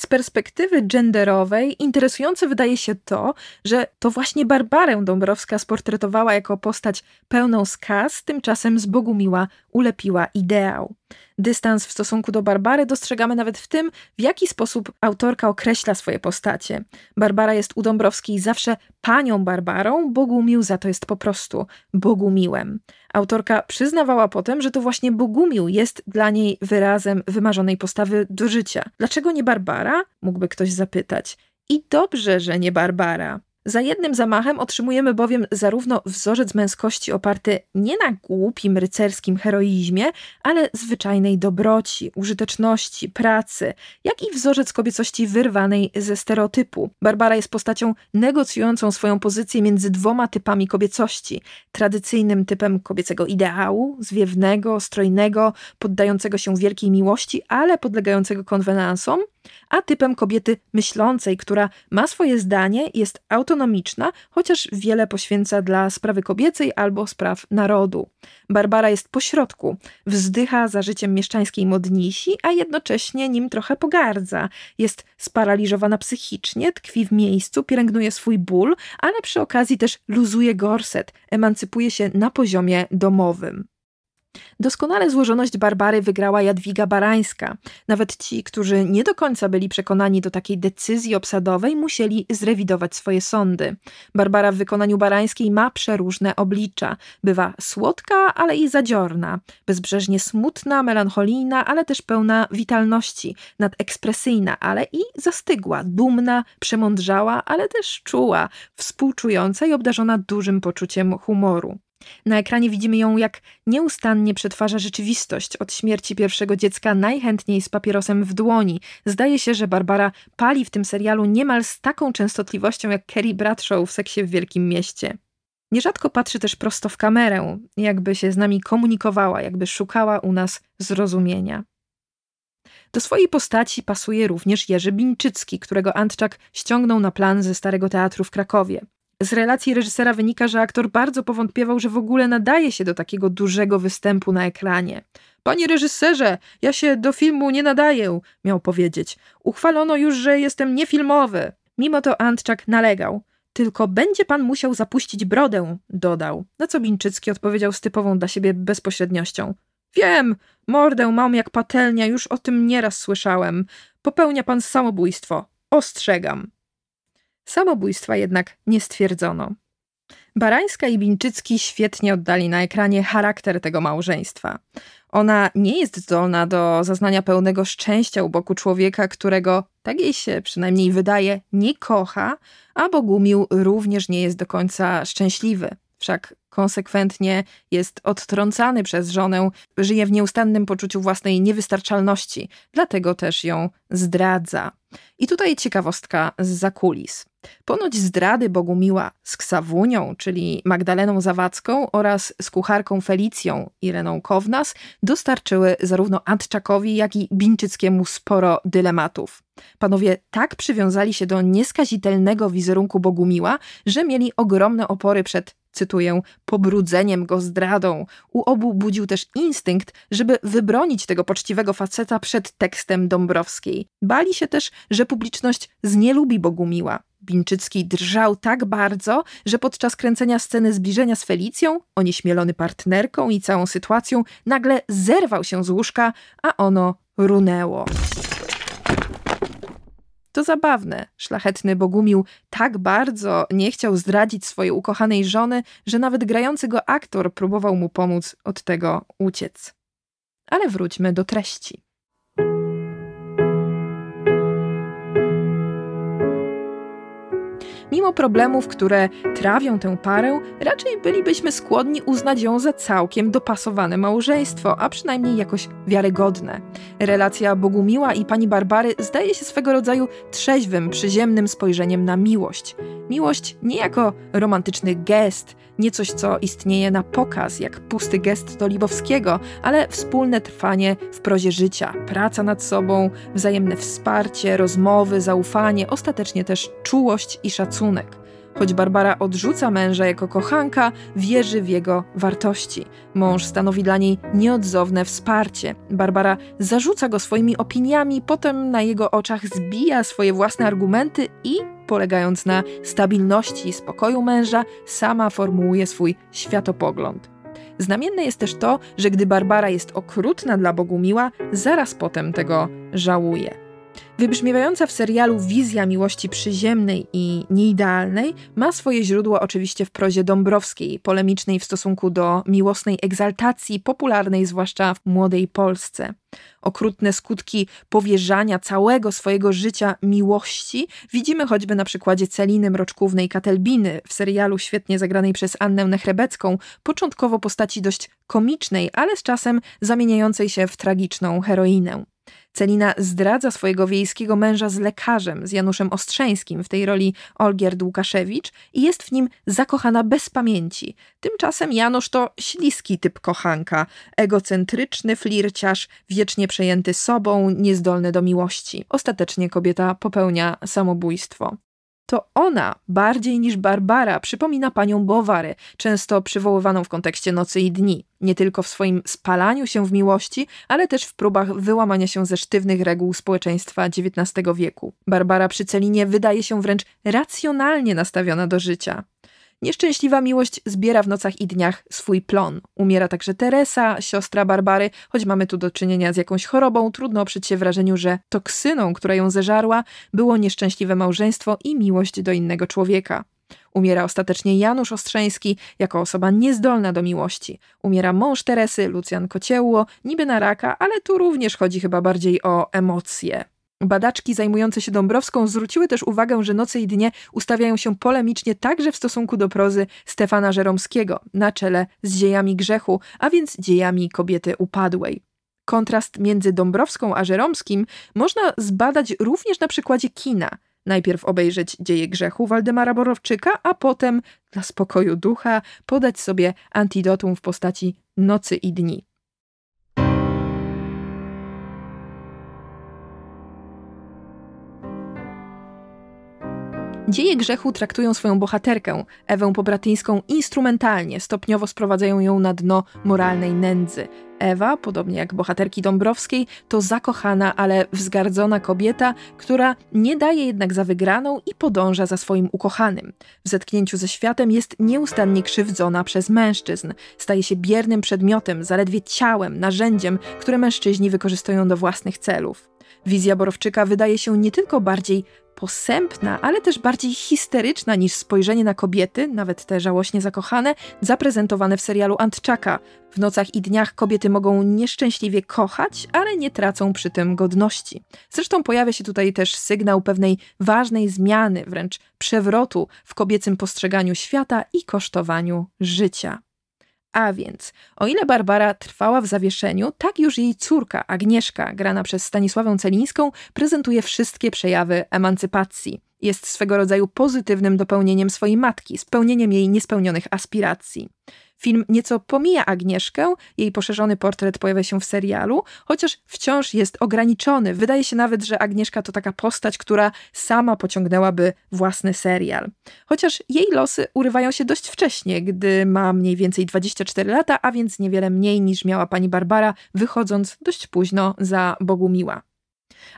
Z perspektywy genderowej interesujące wydaje się to, że to właśnie Barbarę Dąbrowska sportretowała jako postać pełną skaz, tymczasem z Bogumiła ulepiła ideał. Dystans w stosunku do Barbary dostrzegamy nawet w tym, w jaki sposób autorka określa swoje postacie. Barbara jest u Dąbrowskiej zawsze panią Barbarą, Bogumił za to jest po prostu Bogumiłem. Autorka przyznawała potem, że to właśnie Bogumił jest dla niej wyrazem wymarzonej postawy do życia. Dlaczego nie Barbara? Mógłby ktoś zapytać. I dobrze, że nie Barbara. Za jednym zamachem otrzymujemy bowiem zarówno wzorzec męskości oparty nie na głupim rycerskim heroizmie, ale zwyczajnej dobroci, użyteczności, pracy, jak i wzorzec kobiecości wyrwanej ze stereotypu. Barbara jest postacią negocjującą swoją pozycję między dwoma typami kobiecości. Tradycyjnym typem kobiecego ideału, zwiewnego, strojnego, poddającego się wielkiej miłości, ale podlegającego konwenansom, a typem kobiety myślącej, która ma swoje zdanie, jest autonomiczna, chociaż wiele poświęca dla sprawy kobiecej albo spraw narodu. Barbara jest pośrodku, wzdycha za życiem mieszczańskiej modnisi, a jednocześnie nim trochę pogardza. Jest sparaliżowana psychicznie, tkwi w miejscu, pielęgnuje swój ból, ale przy okazji też luzuje gorset, emancypuje się na poziomie domowym. Doskonale złożoność Barbary wygrała Jadwiga Barańska. Nawet ci, którzy nie do końca byli przekonani do takiej decyzji obsadowej, musieli zrewidować swoje sądy. Barbara w wykonaniu Barańskiej ma przeróżne oblicza. Bywa słodka, ale i zadziorna. Bezbrzeżnie smutna, melancholijna, ale też pełna witalności. Nadekspresyjna, ale i zastygła. Dumna, przemądrzała, ale też czuła. Współczująca i obdarzona dużym poczuciem humoru. Na ekranie widzimy ją, jak nieustannie przetwarza rzeczywistość. Od śmierci pierwszego dziecka najchętniej z papierosem w dłoni. Zdaje się, że Barbara pali w tym serialu niemal z taką częstotliwością jak Kerry Bradshaw w seksie w Wielkim Mieście. Nierzadko patrzy też prosto w kamerę, jakby się z nami komunikowała, jakby szukała u nas zrozumienia. Do swojej postaci pasuje również Jerzy Bińczycki, którego Antczak ściągnął na plan ze Starego Teatru w Krakowie. Z relacji reżysera wynika, że aktor bardzo powątpiewał, że w ogóle nadaje się do takiego dużego występu na ekranie. Panie reżyserze, ja się do filmu nie nadaję, miał powiedzieć. Uchwalono już, że jestem niefilmowy. Mimo to Antczak nalegał. Tylko będzie pan musiał zapuścić brodę, dodał. Na co Bińczycki odpowiedział z typową dla siebie bezpośredniością. Wiem, mordę mam jak patelnia, już o tym nieraz słyszałem. Popełnia pan samobójstwo. Ostrzegam. Samobójstwa jednak nie stwierdzono. Barańska i Bińczycki świetnie oddali na ekranie charakter tego małżeństwa. Ona nie jest zdolna do zaznania pełnego szczęścia u boku człowieka, którego, tak jej się przynajmniej wydaje, nie kocha, a Bogumił również nie jest do końca szczęśliwy. Wszak konsekwentnie jest odtrącany przez żonę, żyje w nieustannym poczuciu własnej niewystarczalności, dlatego też ją zdradza. I tutaj ciekawostka z zakulis. Ponoć zdrady Bogumiła z Ksawunią, czyli Magdaleną Zawadzką oraz z kucharką Felicją Ireną Kownas dostarczyły zarówno Antczakowi, jak i Bińczyckiemu sporo dylematów. Panowie tak przywiązali się do nieskazitelnego wizerunku Bogumiła, że mieli ogromne opory przed cytuję, pobrudzeniem go zdradą. U obu budził też instynkt, żeby wybronić tego poczciwego faceta przed tekstem Dąbrowskiej. Bali się też, że publiczność znielubi Bogumiła. Binczycki drżał tak bardzo, że podczas kręcenia sceny zbliżenia z Felicją, onieśmielony partnerką i całą sytuacją, nagle zerwał się z łóżka, a ono runęło. To zabawne. Szlachetny Bogumił tak bardzo nie chciał zdradzić swojej ukochanej żony, że nawet grający go aktor próbował mu pomóc od tego uciec. Ale wróćmy do treści. Mimo problemów, które trawią tę parę, raczej bylibyśmy skłonni uznać ją za całkiem dopasowane małżeństwo, a przynajmniej jakoś wiarygodne. Relacja Bogumiła i pani Barbary zdaje się swego rodzaju trzeźwym, przyziemnym spojrzeniem na miłość. Miłość nie jako romantyczny gest, nie coś, co istnieje na pokaz, jak pusty gest do Libowskiego, ale wspólne trwanie w prozie życia, praca nad sobą, wzajemne wsparcie, rozmowy, zaufanie, ostatecznie też czułość i szacunek. Choć Barbara odrzuca męża jako kochanka, wierzy w jego wartości. Mąż stanowi dla niej nieodzowne wsparcie. Barbara zarzuca go swoimi opiniami, potem na jego oczach zbija swoje własne argumenty i, polegając na stabilności i spokoju męża, sama formułuje swój światopogląd. Znamienne jest też to, że gdy Barbara jest okrutna dla Bogumiła, zaraz potem tego żałuje. Wybrzmiewająca w serialu wizja miłości przyziemnej i nieidealnej ma swoje źródło oczywiście w prozie Dąbrowskiej, polemicznej w stosunku do miłosnej egzaltacji, popularnej zwłaszcza w młodej Polsce. Okrutne skutki powierzania całego swojego życia miłości widzimy choćby na przykładzie Celiny Mroczkównej Katelbiny w serialu świetnie zagranej przez Annę Nechrebecką, początkowo postaci dość komicznej, ale z czasem zamieniającej się w tragiczną heroinę. Celina zdradza swojego wiejskiego męża z lekarzem, z Januszem Ostrzeńskim, w tej roli Olgierd Łukaszewicz, i jest w nim zakochana bez pamięci. Tymczasem Janusz to śliski typ kochanka, egocentryczny flirciarz, wiecznie przejęty sobą, niezdolny do miłości. Ostatecznie kobieta popełnia samobójstwo to ona bardziej niż Barbara przypomina panią Bowary, często przywoływaną w kontekście nocy i dni, nie tylko w swoim spalaniu się w miłości, ale też w próbach wyłamania się ze sztywnych reguł społeczeństwa XIX wieku. Barbara przy Celinie wydaje się wręcz racjonalnie nastawiona do życia. Nieszczęśliwa miłość zbiera w nocach i dniach swój plon. Umiera także Teresa, siostra Barbary, choć mamy tu do czynienia z jakąś chorobą, trudno oprzeć się wrażeniu, że toksyną, która ją zeżarła, było nieszczęśliwe małżeństwo i miłość do innego człowieka. Umiera ostatecznie Janusz Ostrzeński jako osoba niezdolna do miłości. Umiera mąż Teresy, Lucjan Kociełło, niby na raka, ale tu również chodzi chyba bardziej o emocje. Badaczki zajmujące się Dąbrowską zwróciły też uwagę, że Noce i Dnie ustawiają się polemicznie także w stosunku do prozy Stefana Żeromskiego, na czele z dziejami grzechu, a więc dziejami kobiety upadłej. Kontrast między Dąbrowską a Żeromskim można zbadać również na przykładzie kina. Najpierw obejrzeć dzieje grzechu Waldemara Borowczyka, a potem, dla spokoju ducha, podać sobie antidotum w postaci Nocy i Dni. Dzieje grzechu traktują swoją bohaterkę, Ewę Pobratyńską, instrumentalnie, stopniowo sprowadzają ją na dno moralnej nędzy. Ewa, podobnie jak bohaterki Dąbrowskiej, to zakochana, ale wzgardzona kobieta, która nie daje jednak za wygraną i podąża za swoim ukochanym. W zetknięciu ze światem jest nieustannie krzywdzona przez mężczyzn. Staje się biernym przedmiotem, zaledwie ciałem, narzędziem, które mężczyźni wykorzystują do własnych celów. Wizja Borowczyka wydaje się nie tylko bardziej posępna, ale też bardziej histeryczna niż spojrzenie na kobiety, nawet te żałośnie zakochane, zaprezentowane w serialu Antczaka. W nocach i dniach kobiety mogą nieszczęśliwie kochać, ale nie tracą przy tym godności. Zresztą pojawia się tutaj też sygnał pewnej ważnej zmiany, wręcz przewrotu w kobiecym postrzeganiu świata i kosztowaniu życia. A więc, o ile Barbara trwała w zawieszeniu, tak już jej córka Agnieszka, grana przez Stanisławę Celińską, prezentuje wszystkie przejawy emancypacji. Jest swego rodzaju pozytywnym dopełnieniem swojej matki, spełnieniem jej niespełnionych aspiracji. Film nieco pomija Agnieszkę, jej poszerzony portret pojawia się w serialu, chociaż wciąż jest ograniczony. Wydaje się nawet, że Agnieszka to taka postać, która sama pociągnęłaby własny serial. Chociaż jej losy urywają się dość wcześnie, gdy ma mniej więcej 24 lata, a więc niewiele mniej niż miała pani Barbara, wychodząc dość późno za Bogumiła.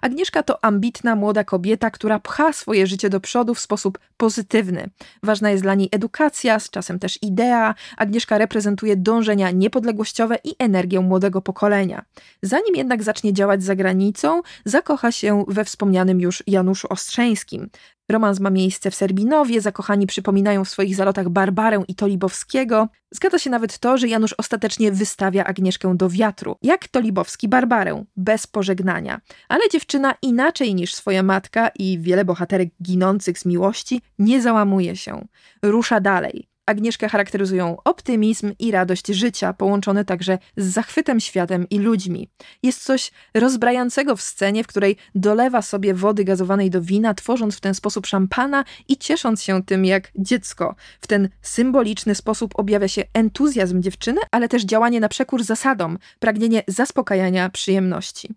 Agnieszka to ambitna młoda kobieta, która pcha swoje życie do przodu w sposób pozytywny. Ważna jest dla niej edukacja, z czasem też idea. Agnieszka reprezentuje dążenia niepodległościowe i energię młodego pokolenia. Zanim jednak zacznie działać za granicą, zakocha się we wspomnianym już Januszu Ostrzeńskim. Romans ma miejsce w Serbinowie, zakochani przypominają w swoich zalotach Barbarę i Tolibowskiego. Zgadza się nawet to, że Janusz ostatecznie wystawia Agnieszkę do wiatru, jak Tolibowski Barbarę, bez pożegnania. Ale dziewczyna inaczej niż swoja matka i wiele bohaterek ginących z miłości nie załamuje się. Rusza dalej. Agnieszkę charakteryzują optymizm i radość życia, połączone także z zachwytem światem i ludźmi. Jest coś rozbrajającego w scenie, w której dolewa sobie wody gazowanej do wina, tworząc w ten sposób szampana i ciesząc się tym jak dziecko. W ten symboliczny sposób objawia się entuzjazm dziewczyny, ale też działanie na przekór zasadom, pragnienie zaspokajania przyjemności.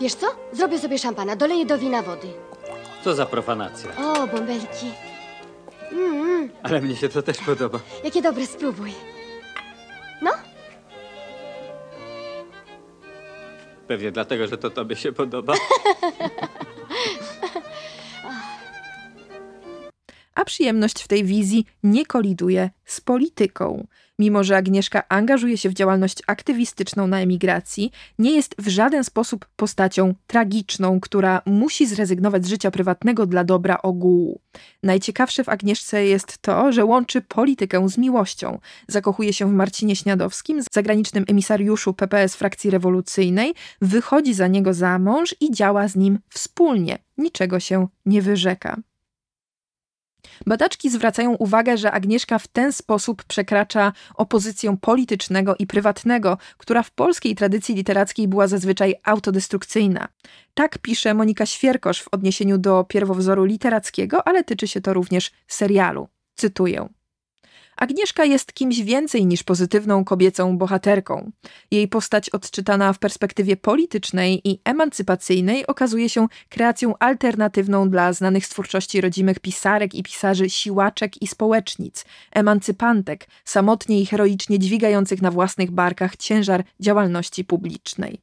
Wiesz co? Zrobię sobie szampana, doleję do wina wody. Co za profanacja. O, bąbelki. Mm, Ale mnie się to też podoba. jakie dobre, spróbuj. No, Pewnie dlatego, że to tobie się podoba. <laughs> a przyjemność w tej wizji nie koliduje z polityką. Mimo, że Agnieszka angażuje się w działalność aktywistyczną na emigracji, nie jest w żaden sposób postacią tragiczną, która musi zrezygnować z życia prywatnego dla dobra ogółu. Najciekawsze w Agnieszce jest to, że łączy politykę z miłością. Zakochuje się w Marcinie Śniadowskim, zagranicznym emisariuszu PPS frakcji rewolucyjnej, wychodzi za niego za mąż i działa z nim wspólnie. Niczego się nie wyrzeka. Badaczki zwracają uwagę, że Agnieszka w ten sposób przekracza opozycję politycznego i prywatnego, która w polskiej tradycji literackiej była zazwyczaj autodestrukcyjna. Tak pisze Monika Świerkosz w odniesieniu do pierwowzoru literackiego, ale tyczy się to również serialu. Cytuję. Agnieszka jest kimś więcej niż pozytywną kobiecą bohaterką. Jej postać odczytana w perspektywie politycznej i emancypacyjnej okazuje się kreacją alternatywną dla znanych z twórczości rodzimych pisarek i pisarzy siłaczek i społecznic, emancypantek, samotnie i heroicznie dźwigających na własnych barkach ciężar działalności publicznej.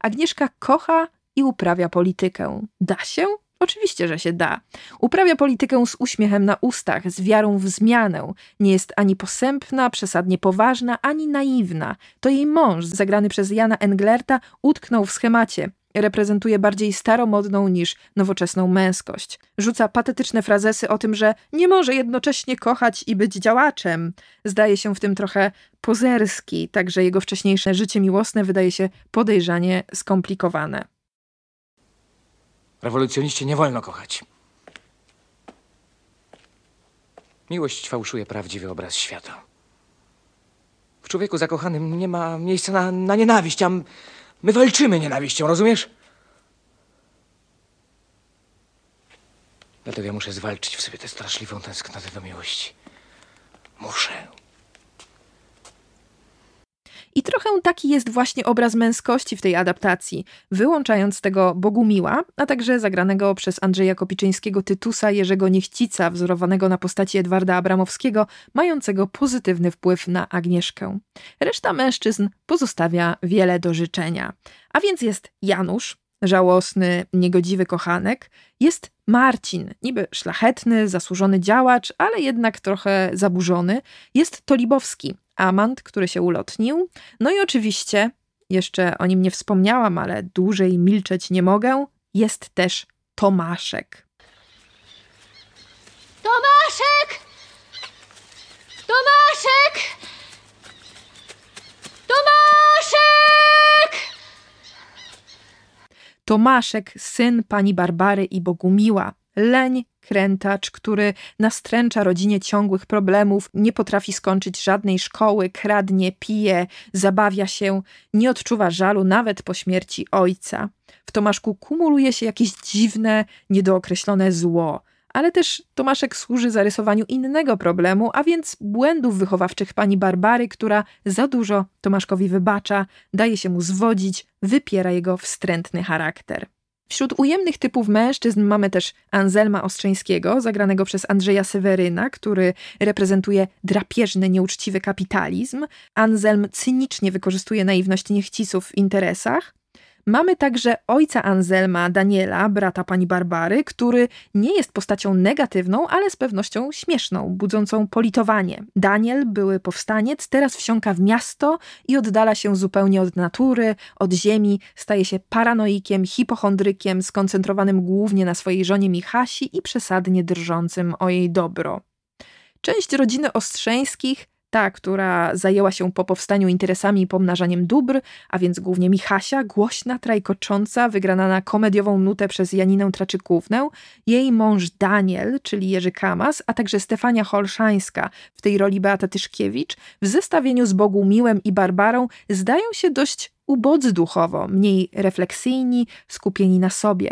Agnieszka kocha i uprawia politykę. Da się? Oczywiście, że się da. Uprawia politykę z uśmiechem na ustach, z wiarą w zmianę. Nie jest ani posępna, przesadnie poważna, ani naiwna. To jej mąż, zagrany przez Jana Englerta, utknął w schemacie. Reprezentuje bardziej staromodną niż nowoczesną męskość. Rzuca patetyczne frazesy o tym, że nie może jednocześnie kochać i być działaczem. Zdaje się w tym trochę pozerski, także jego wcześniejsze życie miłosne wydaje się podejrzanie skomplikowane. Rewolucjoniście nie wolno kochać. Miłość fałszuje prawdziwy obraz świata. W człowieku zakochanym nie ma miejsca na, na nienawiść, a my walczymy nienawiścią, rozumiesz? Dlatego ja muszę zwalczyć w sobie tę straszliwą tęsknotę do miłości. Muszę. I trochę taki jest właśnie obraz męskości w tej adaptacji, wyłączając tego Bogumiła, a także zagranego przez Andrzeja Kopiczyńskiego Tytusa Jerzego Niechcica, wzorowanego na postaci Edwarda Abramowskiego, mającego pozytywny wpływ na Agnieszkę. Reszta mężczyzn pozostawia wiele do życzenia. A więc jest Janusz, żałosny, niegodziwy kochanek, jest Marcin, niby szlachetny, zasłużony działacz, ale jednak trochę zaburzony, jest Tolibowski, amant, który się ulotnił. No i oczywiście, jeszcze o nim nie wspomniałam, ale dłużej milczeć nie mogę, jest też Tomaszek. Tomaszek! Tomaszek! Tomaszek, syn pani Barbary i Bogumiła, leń, krętacz, który nastręcza rodzinie ciągłych problemów, nie potrafi skończyć żadnej szkoły, kradnie, pije, zabawia się, nie odczuwa żalu nawet po śmierci ojca. W Tomaszku kumuluje się jakieś dziwne, niedookreślone zło. Ale też Tomaszek służy zarysowaniu innego problemu, a więc błędów wychowawczych pani Barbary, która za dużo Tomaszkowi wybacza, daje się mu zwodzić, wypiera jego wstrętny charakter. Wśród ujemnych typów mężczyzn mamy też Anselma Ostrzeńskiego, zagranego przez Andrzeja Seweryna, który reprezentuje drapieżny, nieuczciwy kapitalizm. Anselm cynicznie wykorzystuje naiwność niechcisów w interesach. Mamy także ojca Anselma, Daniela, brata pani Barbary, który nie jest postacią negatywną, ale z pewnością śmieszną, budzącą politowanie. Daniel, były powstaniec, teraz wsiąka w miasto i oddala się zupełnie od natury, od ziemi, staje się paranoikiem, hipochondrykiem, skoncentrowanym głównie na swojej żonie Michasi i przesadnie drżącym o jej dobro. Część rodziny Ostrzeńskich ta, która zajęła się po powstaniu interesami i pomnażaniem dóbr, a więc głównie Michasia, głośna, trajkocząca, wygrana na komediową nutę przez Janinę Traczykównę, jej mąż Daniel, czyli Jerzy Kamas, a także Stefania Holszańska, w tej roli Beata Tyszkiewicz, w zestawieniu z Bogumiłem i Barbarą zdają się dość ubodzy duchowo, mniej refleksyjni, skupieni na sobie.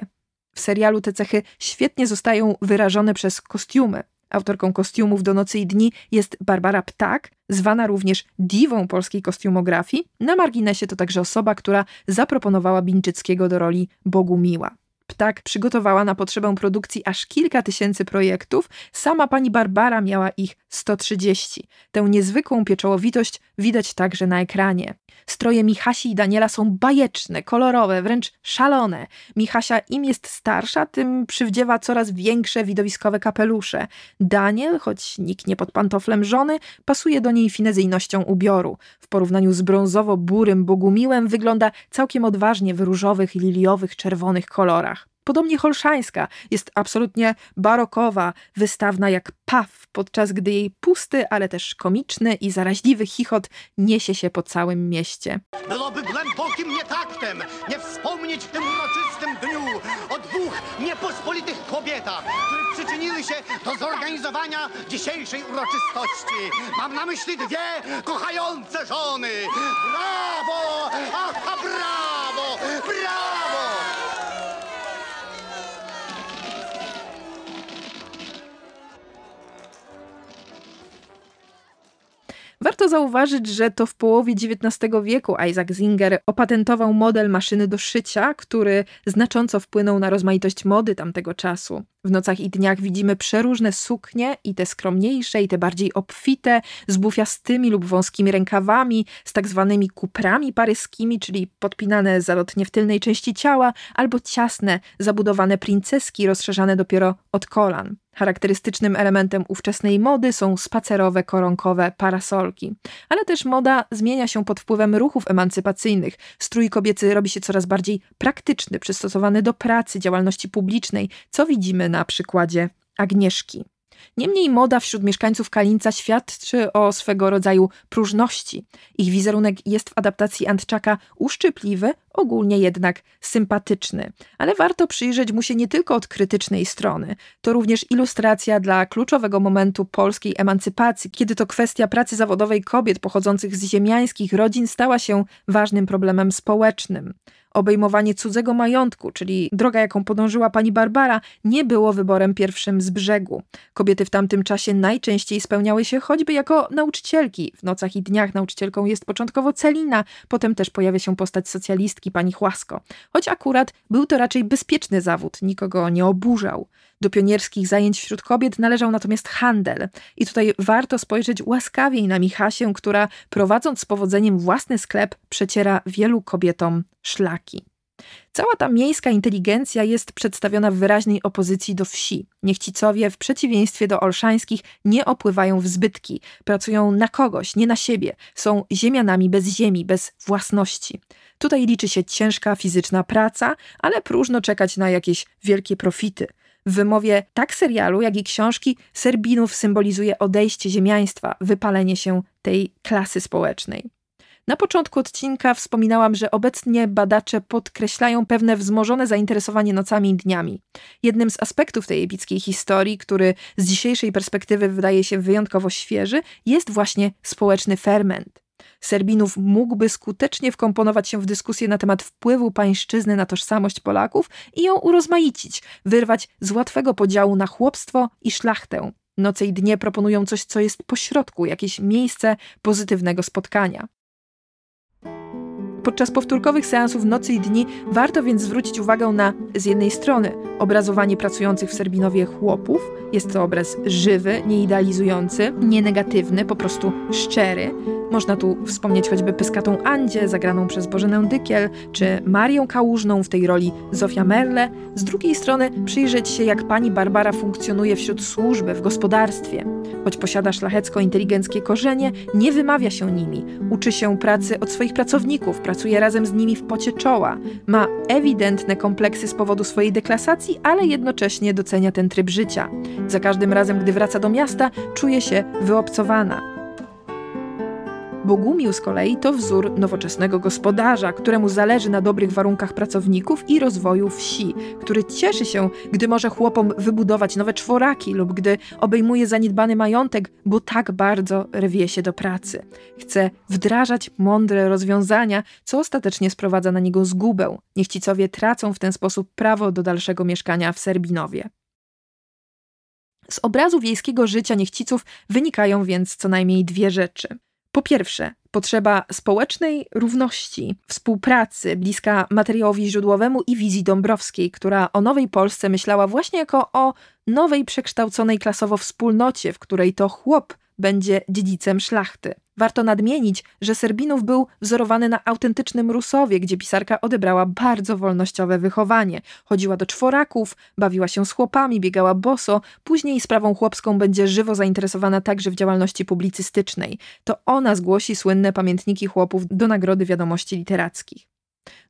W serialu te cechy świetnie zostają wyrażone przez kostiumy. Autorką kostiumów do Nocy i Dni jest Barbara Ptak, zwana również diwą polskiej kostiumografii. Na marginesie to także osoba, która zaproponowała Bińczyckiego do roli Bogumiła. Ptak przygotowała na potrzebę produkcji aż kilka tysięcy projektów, sama pani Barbara miała ich 130. Tę niezwykłą pieczołowitość widać także na ekranie. Stroje Michasi i Daniela są bajeczne, kolorowe, wręcz szalone. Michasia im jest starsza, tym przywdziewa coraz większe widowiskowe kapelusze. Daniel, choć nikt nie pod pantoflem żony, pasuje do niej finezyjnością ubioru. W porównaniu z brązowo-burym Bogumiłem wygląda całkiem odważnie w różowych, liliowych, czerwonych kolorach. Podobnie Holszańska jest absolutnie barokowa, wystawna jak paw, podczas gdy jej pusty, ale też komiczny i zaraźliwy chichot niesie się po całym mieście. Byłoby głębokim nietaktem nie wspomnieć w tym uroczystym dniu o dwóch niepospolitych kobietach, które przyczyniły się do zorganizowania dzisiejszej uroczystości. Mam na myśli dwie kochające żony. Brawo! Aha, brawo! Brawo! Warto zauważyć, że to w połowie XIX wieku Isaac Singer opatentował model maszyny do szycia, który znacząco wpłynął na rozmaitość mody tamtego czasu. W nocach i dniach widzimy przeróżne suknie i te skromniejsze, i te bardziej obfite, z bufiastymi lub wąskimi rękawami, z tak zwanymi kuprami paryskimi, czyli podpinane zalotnie w tylnej części ciała, albo ciasne, zabudowane princeski rozszerzane dopiero od kolan. Charakterystycznym elementem ówczesnej mody są spacerowe, koronkowe parasolki. Ale też moda zmienia się pod wpływem ruchów emancypacyjnych. Strój kobiecy robi się coraz bardziej praktyczny, przystosowany do pracy, działalności publicznej, co widzimy na przykładzie Agnieszki. Niemniej moda wśród mieszkańców Kalinca świadczy o swego rodzaju próżności. Ich wizerunek jest w adaptacji Antczaka uszczypliwy, ogólnie jednak sympatyczny. Ale warto przyjrzeć mu się nie tylko od krytycznej strony. To również ilustracja dla kluczowego momentu polskiej emancypacji, kiedy to kwestia pracy zawodowej kobiet pochodzących z ziemiańskich rodzin stała się ważnym problemem społecznym obejmowanie cudzego majątku, czyli droga, jaką podążyła pani Barbara, nie było wyborem pierwszym z brzegu. Kobiety w tamtym czasie najczęściej spełniały się choćby jako nauczycielki. W nocach i dniach nauczycielką jest początkowo Celina, potem też pojawia się postać socjalistki pani Chłasko. Choć akurat był to raczej bezpieczny zawód, nikogo nie oburzał. Do pionierskich zajęć wśród kobiet należał natomiast handel. I tutaj warto spojrzeć łaskawiej na Michasię, która prowadząc z powodzeniem własny sklep przeciera wielu kobietom szlaki. Cała ta miejska inteligencja jest przedstawiona w wyraźnej opozycji do wsi. Niechcicowie, w przeciwieństwie do olszańskich, nie opływają w zbytki, pracują na kogoś, nie na siebie, są ziemianami bez ziemi, bez własności. Tutaj liczy się ciężka fizyczna praca, ale próżno czekać na jakieś wielkie profity. W wymowie tak serialu, jak i książki Serbinów symbolizuje odejście ziemiaństwa, wypalenie się tej klasy społecznej. Na początku odcinka wspominałam, że obecnie badacze podkreślają pewne wzmożone zainteresowanie nocami i dniami. Jednym z aspektów tej epickiej historii, który z dzisiejszej perspektywy wydaje się wyjątkowo świeży, jest właśnie społeczny ferment. Serbinów mógłby skutecznie wkomponować się w dyskusję na temat wpływu pańszczyzny na tożsamość Polaków i ją urozmaicić, wyrwać z łatwego podziału na chłopstwo i szlachtę. Noce i dnie proponują coś, co jest pośrodku, jakieś miejsce pozytywnego spotkania. Podczas powtórkowych seansów Nocy i Dni warto więc zwrócić uwagę na z jednej strony obrazowanie pracujących w Serbinowie chłopów. Jest to obraz żywy, nieidealizujący, nie negatywny, po prostu szczery. Można tu wspomnieć choćby Pyskatą Andzie, zagraną przez Bożenę Dykiel, czy Marię Kałużną w tej roli Zofia Merle. Z drugiej strony przyjrzeć się, jak pani Barbara funkcjonuje wśród służby, w gospodarstwie. Choć posiada szlachecko-inteligenckie korzenie, nie wymawia się nimi. Uczy się pracy od swoich pracowników, pracuje razem z nimi w pocie czoła. Ma ewidentne kompleksy z powodu swojej deklasacji, ale jednocześnie docenia ten tryb życia. Za każdym razem, gdy wraca do miasta, czuje się wyobcowana. Bogumił z kolei to wzór nowoczesnego gospodarza, któremu zależy na dobrych warunkach pracowników i rozwoju wsi, który cieszy się, gdy może chłopom wybudować nowe czworaki lub gdy obejmuje zaniedbany majątek, bo tak bardzo rwie się do pracy. Chce wdrażać mądre rozwiązania, co ostatecznie sprowadza na niego zgubę. Niechcicowie tracą w ten sposób prawo do dalszego mieszkania w Serbinowie. Z obrazu wiejskiego życia niechciców wynikają więc co najmniej dwie rzeczy – po pierwsze, potrzeba społecznej równości, współpracy bliska materiałowi źródłowemu i wizji Dąbrowskiej, która o nowej Polsce myślała właśnie jako o nowej przekształconej klasowo wspólnocie, w której to chłop będzie dziedzicem szlachty. Warto nadmienić, że Serbinów był wzorowany na autentycznym Rusowie, gdzie pisarka odebrała bardzo wolnościowe wychowanie. Chodziła do czworaków, bawiła się z chłopami, biegała boso, później sprawą chłopską będzie żywo zainteresowana także w działalności publicystycznej. To ona zgłosi słynne pamiętniki chłopów do Nagrody Wiadomości Literackich.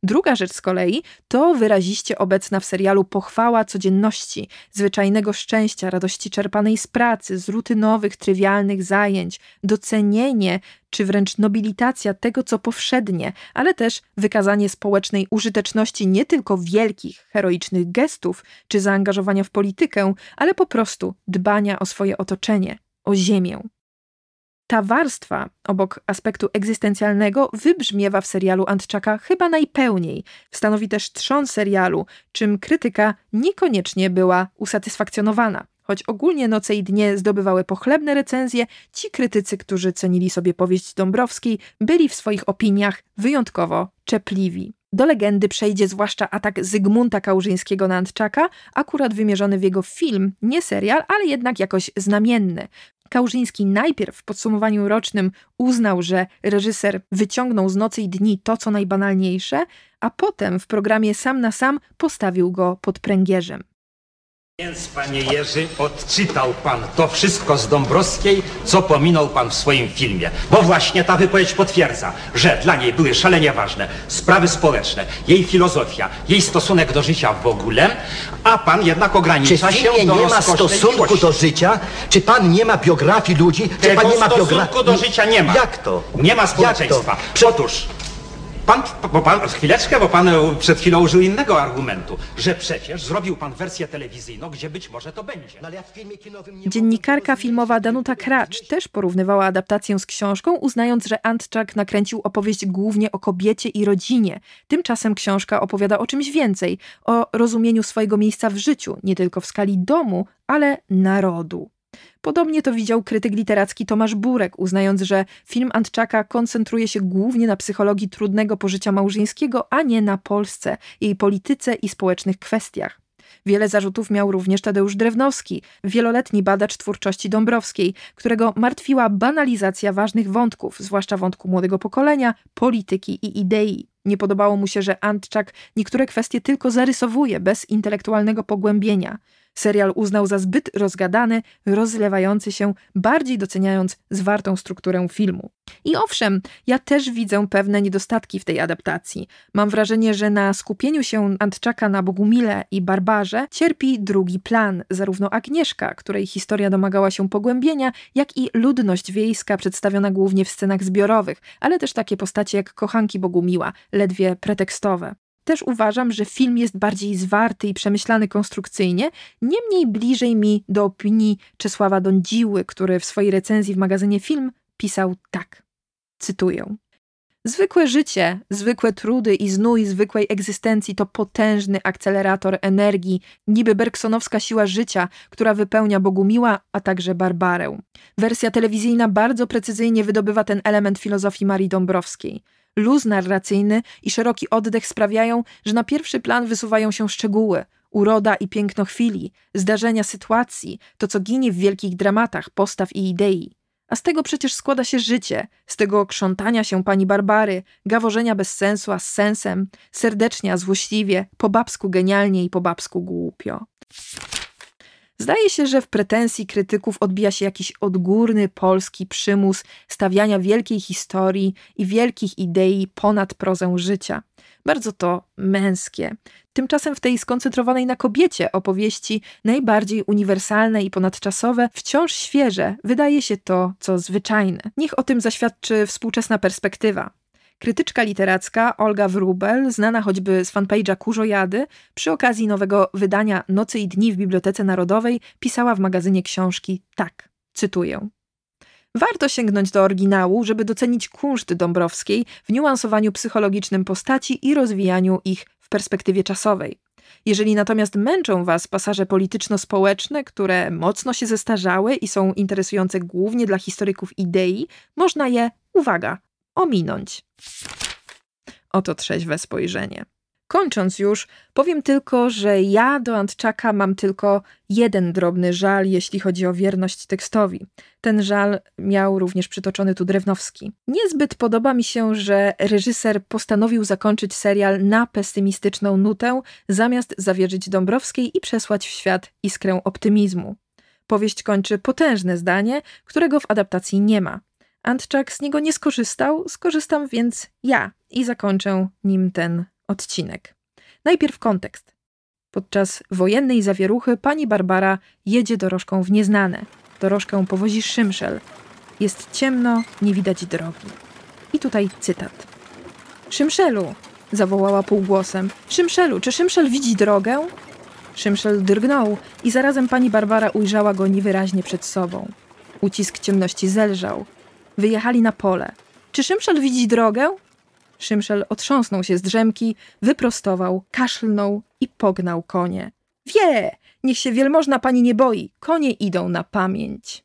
Druga rzecz z kolei to wyraziście obecna w serialu pochwała codzienności, zwyczajnego szczęścia, radości czerpanej z pracy, z rutynowych, trywialnych zajęć, docenienie czy wręcz nobilitacja tego, co powszednie, ale też wykazanie społecznej użyteczności nie tylko wielkich, heroicznych gestów czy zaangażowania w politykę, ale po prostu dbania o swoje otoczenie, o ziemię. Ta warstwa, obok aspektu egzystencjalnego, wybrzmiewa w serialu Antczaka chyba najpełniej. Stanowi też trzon serialu, czym krytyka niekoniecznie była usatysfakcjonowana. Choć ogólnie Noce i Dnie zdobywały pochlebne recenzje, ci krytycy, którzy cenili sobie powieść Dąbrowskiej, byli w swoich opiniach wyjątkowo czepliwi. Do legendy przejdzie zwłaszcza atak Zygmunta Kałużyńskiego na Antczaka, akurat wymierzony w jego film, nie serial, ale jednak jakoś znamienny. Kałużyński najpierw w podsumowaniu rocznym uznał, że reżyser wyciągnął z nocy i dni to, co najbanalniejsze, a potem w programie Sam na Sam postawił go pod pręgierzem. Więc, panie Jerzy, odczytał pan to wszystko z Dąbrowskiej, co pominął pan w swoim filmie. Bo właśnie ta wypowiedź potwierdza, że dla niej były szalenie ważne sprawy społeczne, jej filozofia, jej stosunek do życia w ogóle, a pan jednak ogranicza Czy w się filmie do nie ma rozkosznej stosunku miłości. do życia? Czy pan nie ma biografii ludzi? Czy Tego pan nie ma stosunku biografii? do życia nie ma. Jak to? Nie ma Jak społeczeństwa. Otóż, pan, bo pan, chwileczkę, bo pan e, przed chwilą użył innego argumentu, że przecież zrobił pan wersję telewizyjną, gdzie być może to będzie. No ale ja w filmie kinowym nie Dziennikarka filmowa Danuta Kracz też porównywała adaptację z książką, uznając, że Antczak nakręcił opowieść głównie o kobiecie i rodzinie. Tymczasem książka opowiada o czymś więcej, o rozumieniu swojego miejsca w życiu, nie tylko w skali domu, ale narodu. Podobnie to widział krytyk literacki Tomasz Burek, uznając, że film Antczaka koncentruje się głównie na psychologii trudnego pożycia małżeńskiego, a nie na Polsce, jej polityce i społecznych kwestiach. Wiele zarzutów miał również Tadeusz Drewnowski, wieloletni badacz twórczości Dąbrowskiej, którego martwiła banalizacja ważnych wątków, zwłaszcza wątku młodego pokolenia, polityki i idei. Nie podobało mu się, że Antczak niektóre kwestie tylko zarysowuje, bez intelektualnego pogłębienia. Serial uznał za zbyt rozgadany, rozlewający się, bardziej doceniając zwartą strukturę filmu. I owszem, ja też widzę pewne niedostatki w tej adaptacji. Mam wrażenie, że na skupieniu się Antczaka na Bogumile i Barbarze cierpi drugi plan, zarówno Agnieszka, której historia domagała się pogłębienia, jak i ludność wiejska przedstawiona głównie w scenach zbiorowych, ale też takie postacie jak kochanki Bogumiła, ledwie pretekstowe. Też uważam, że film jest bardziej zwarty i przemyślany konstrukcyjnie, niemniej bliżej mi do opinii Czesława Dądziły, który w swojej recenzji w magazynie Film pisał tak. Cytuję. Zwykłe życie, zwykłe trudy i znój zwykłej egzystencji to potężny akcelerator energii, niby bergsonowska siła życia, która wypełnia Bogumiła, a także Barbarę. Wersja telewizyjna bardzo precyzyjnie wydobywa ten element filozofii Marii Dąbrowskiej. Luz narracyjny i szeroki oddech sprawiają, że na pierwszy plan wysuwają się szczegóły, uroda i piękno chwili, zdarzenia sytuacji, to co ginie w wielkich dramatach postaw i idei. A z tego przecież składa się życie, z tego krzątania się pani Barbary, gaworzenia bez sensu, a z sensem, serdecznie, a złośliwie, po babsku genialnie i po babsku głupio. Zdaje się, że w pretensji krytyków odbija się jakiś odgórny polski przymus stawiania wielkiej historii i wielkich idei ponad prozę życia. Bardzo to męskie. Tymczasem w tej skoncentrowanej na kobiecie opowieści, najbardziej uniwersalne i ponadczasowe, wciąż świeże, wydaje się to, co zwyczajne. Niech o tym zaświadczy współczesna perspektywa. Krytyczka literacka Olga Wrubel, znana choćby z fanpage'a Kurzojady, przy okazji nowego wydania Nocy i Dni w Bibliotece Narodowej pisała w magazynie książki tak, cytuję. Warto sięgnąć do oryginału, żeby docenić kunszt Dąbrowskiej w niuansowaniu psychologicznym postaci i rozwijaniu ich w perspektywie czasowej. Jeżeli natomiast męczą Was pasaże polityczno-społeczne, które mocno się zestarzały i są interesujące głównie dla historyków idei, można je, uwaga, ominąć. Oto trzeźwe spojrzenie. Kończąc już, powiem tylko, że ja do Antczaka mam tylko jeden drobny żal, jeśli chodzi o wierność tekstowi. Ten żal miał również przytoczony tu Drewnowski. Niezbyt podoba mi się, że reżyser postanowił zakończyć serial na pesymistyczną nutę, zamiast zawierzyć Dąbrowskiej i przesłać w świat iskrę optymizmu. Powieść kończy potężne zdanie, którego w adaptacji nie ma. Antczak z niego nie skorzystał, skorzystam więc ja i zakończę nim ten odcinek. Najpierw kontekst. Podczas wojennej zawieruchy pani Barbara jedzie dorożką w nieznane. Dorożkę powozi Szymszel. Jest ciemno, nie widać drogi. I tutaj cytat. Szymszelu! zawołała półgłosem. Szymszelu, czy Szymszel widzi drogę? Szymszel drgnął i zarazem pani Barbara ujrzała go niewyraźnie przed sobą. Ucisk ciemności zelżał. Wyjechali na pole. Czy Szymszel widzi drogę? Szymszel otrząsnął się z drzemki, wyprostował, kaszlnął i pognał konie. Wie! Niech się wielmożna pani nie boi, konie idą na pamięć.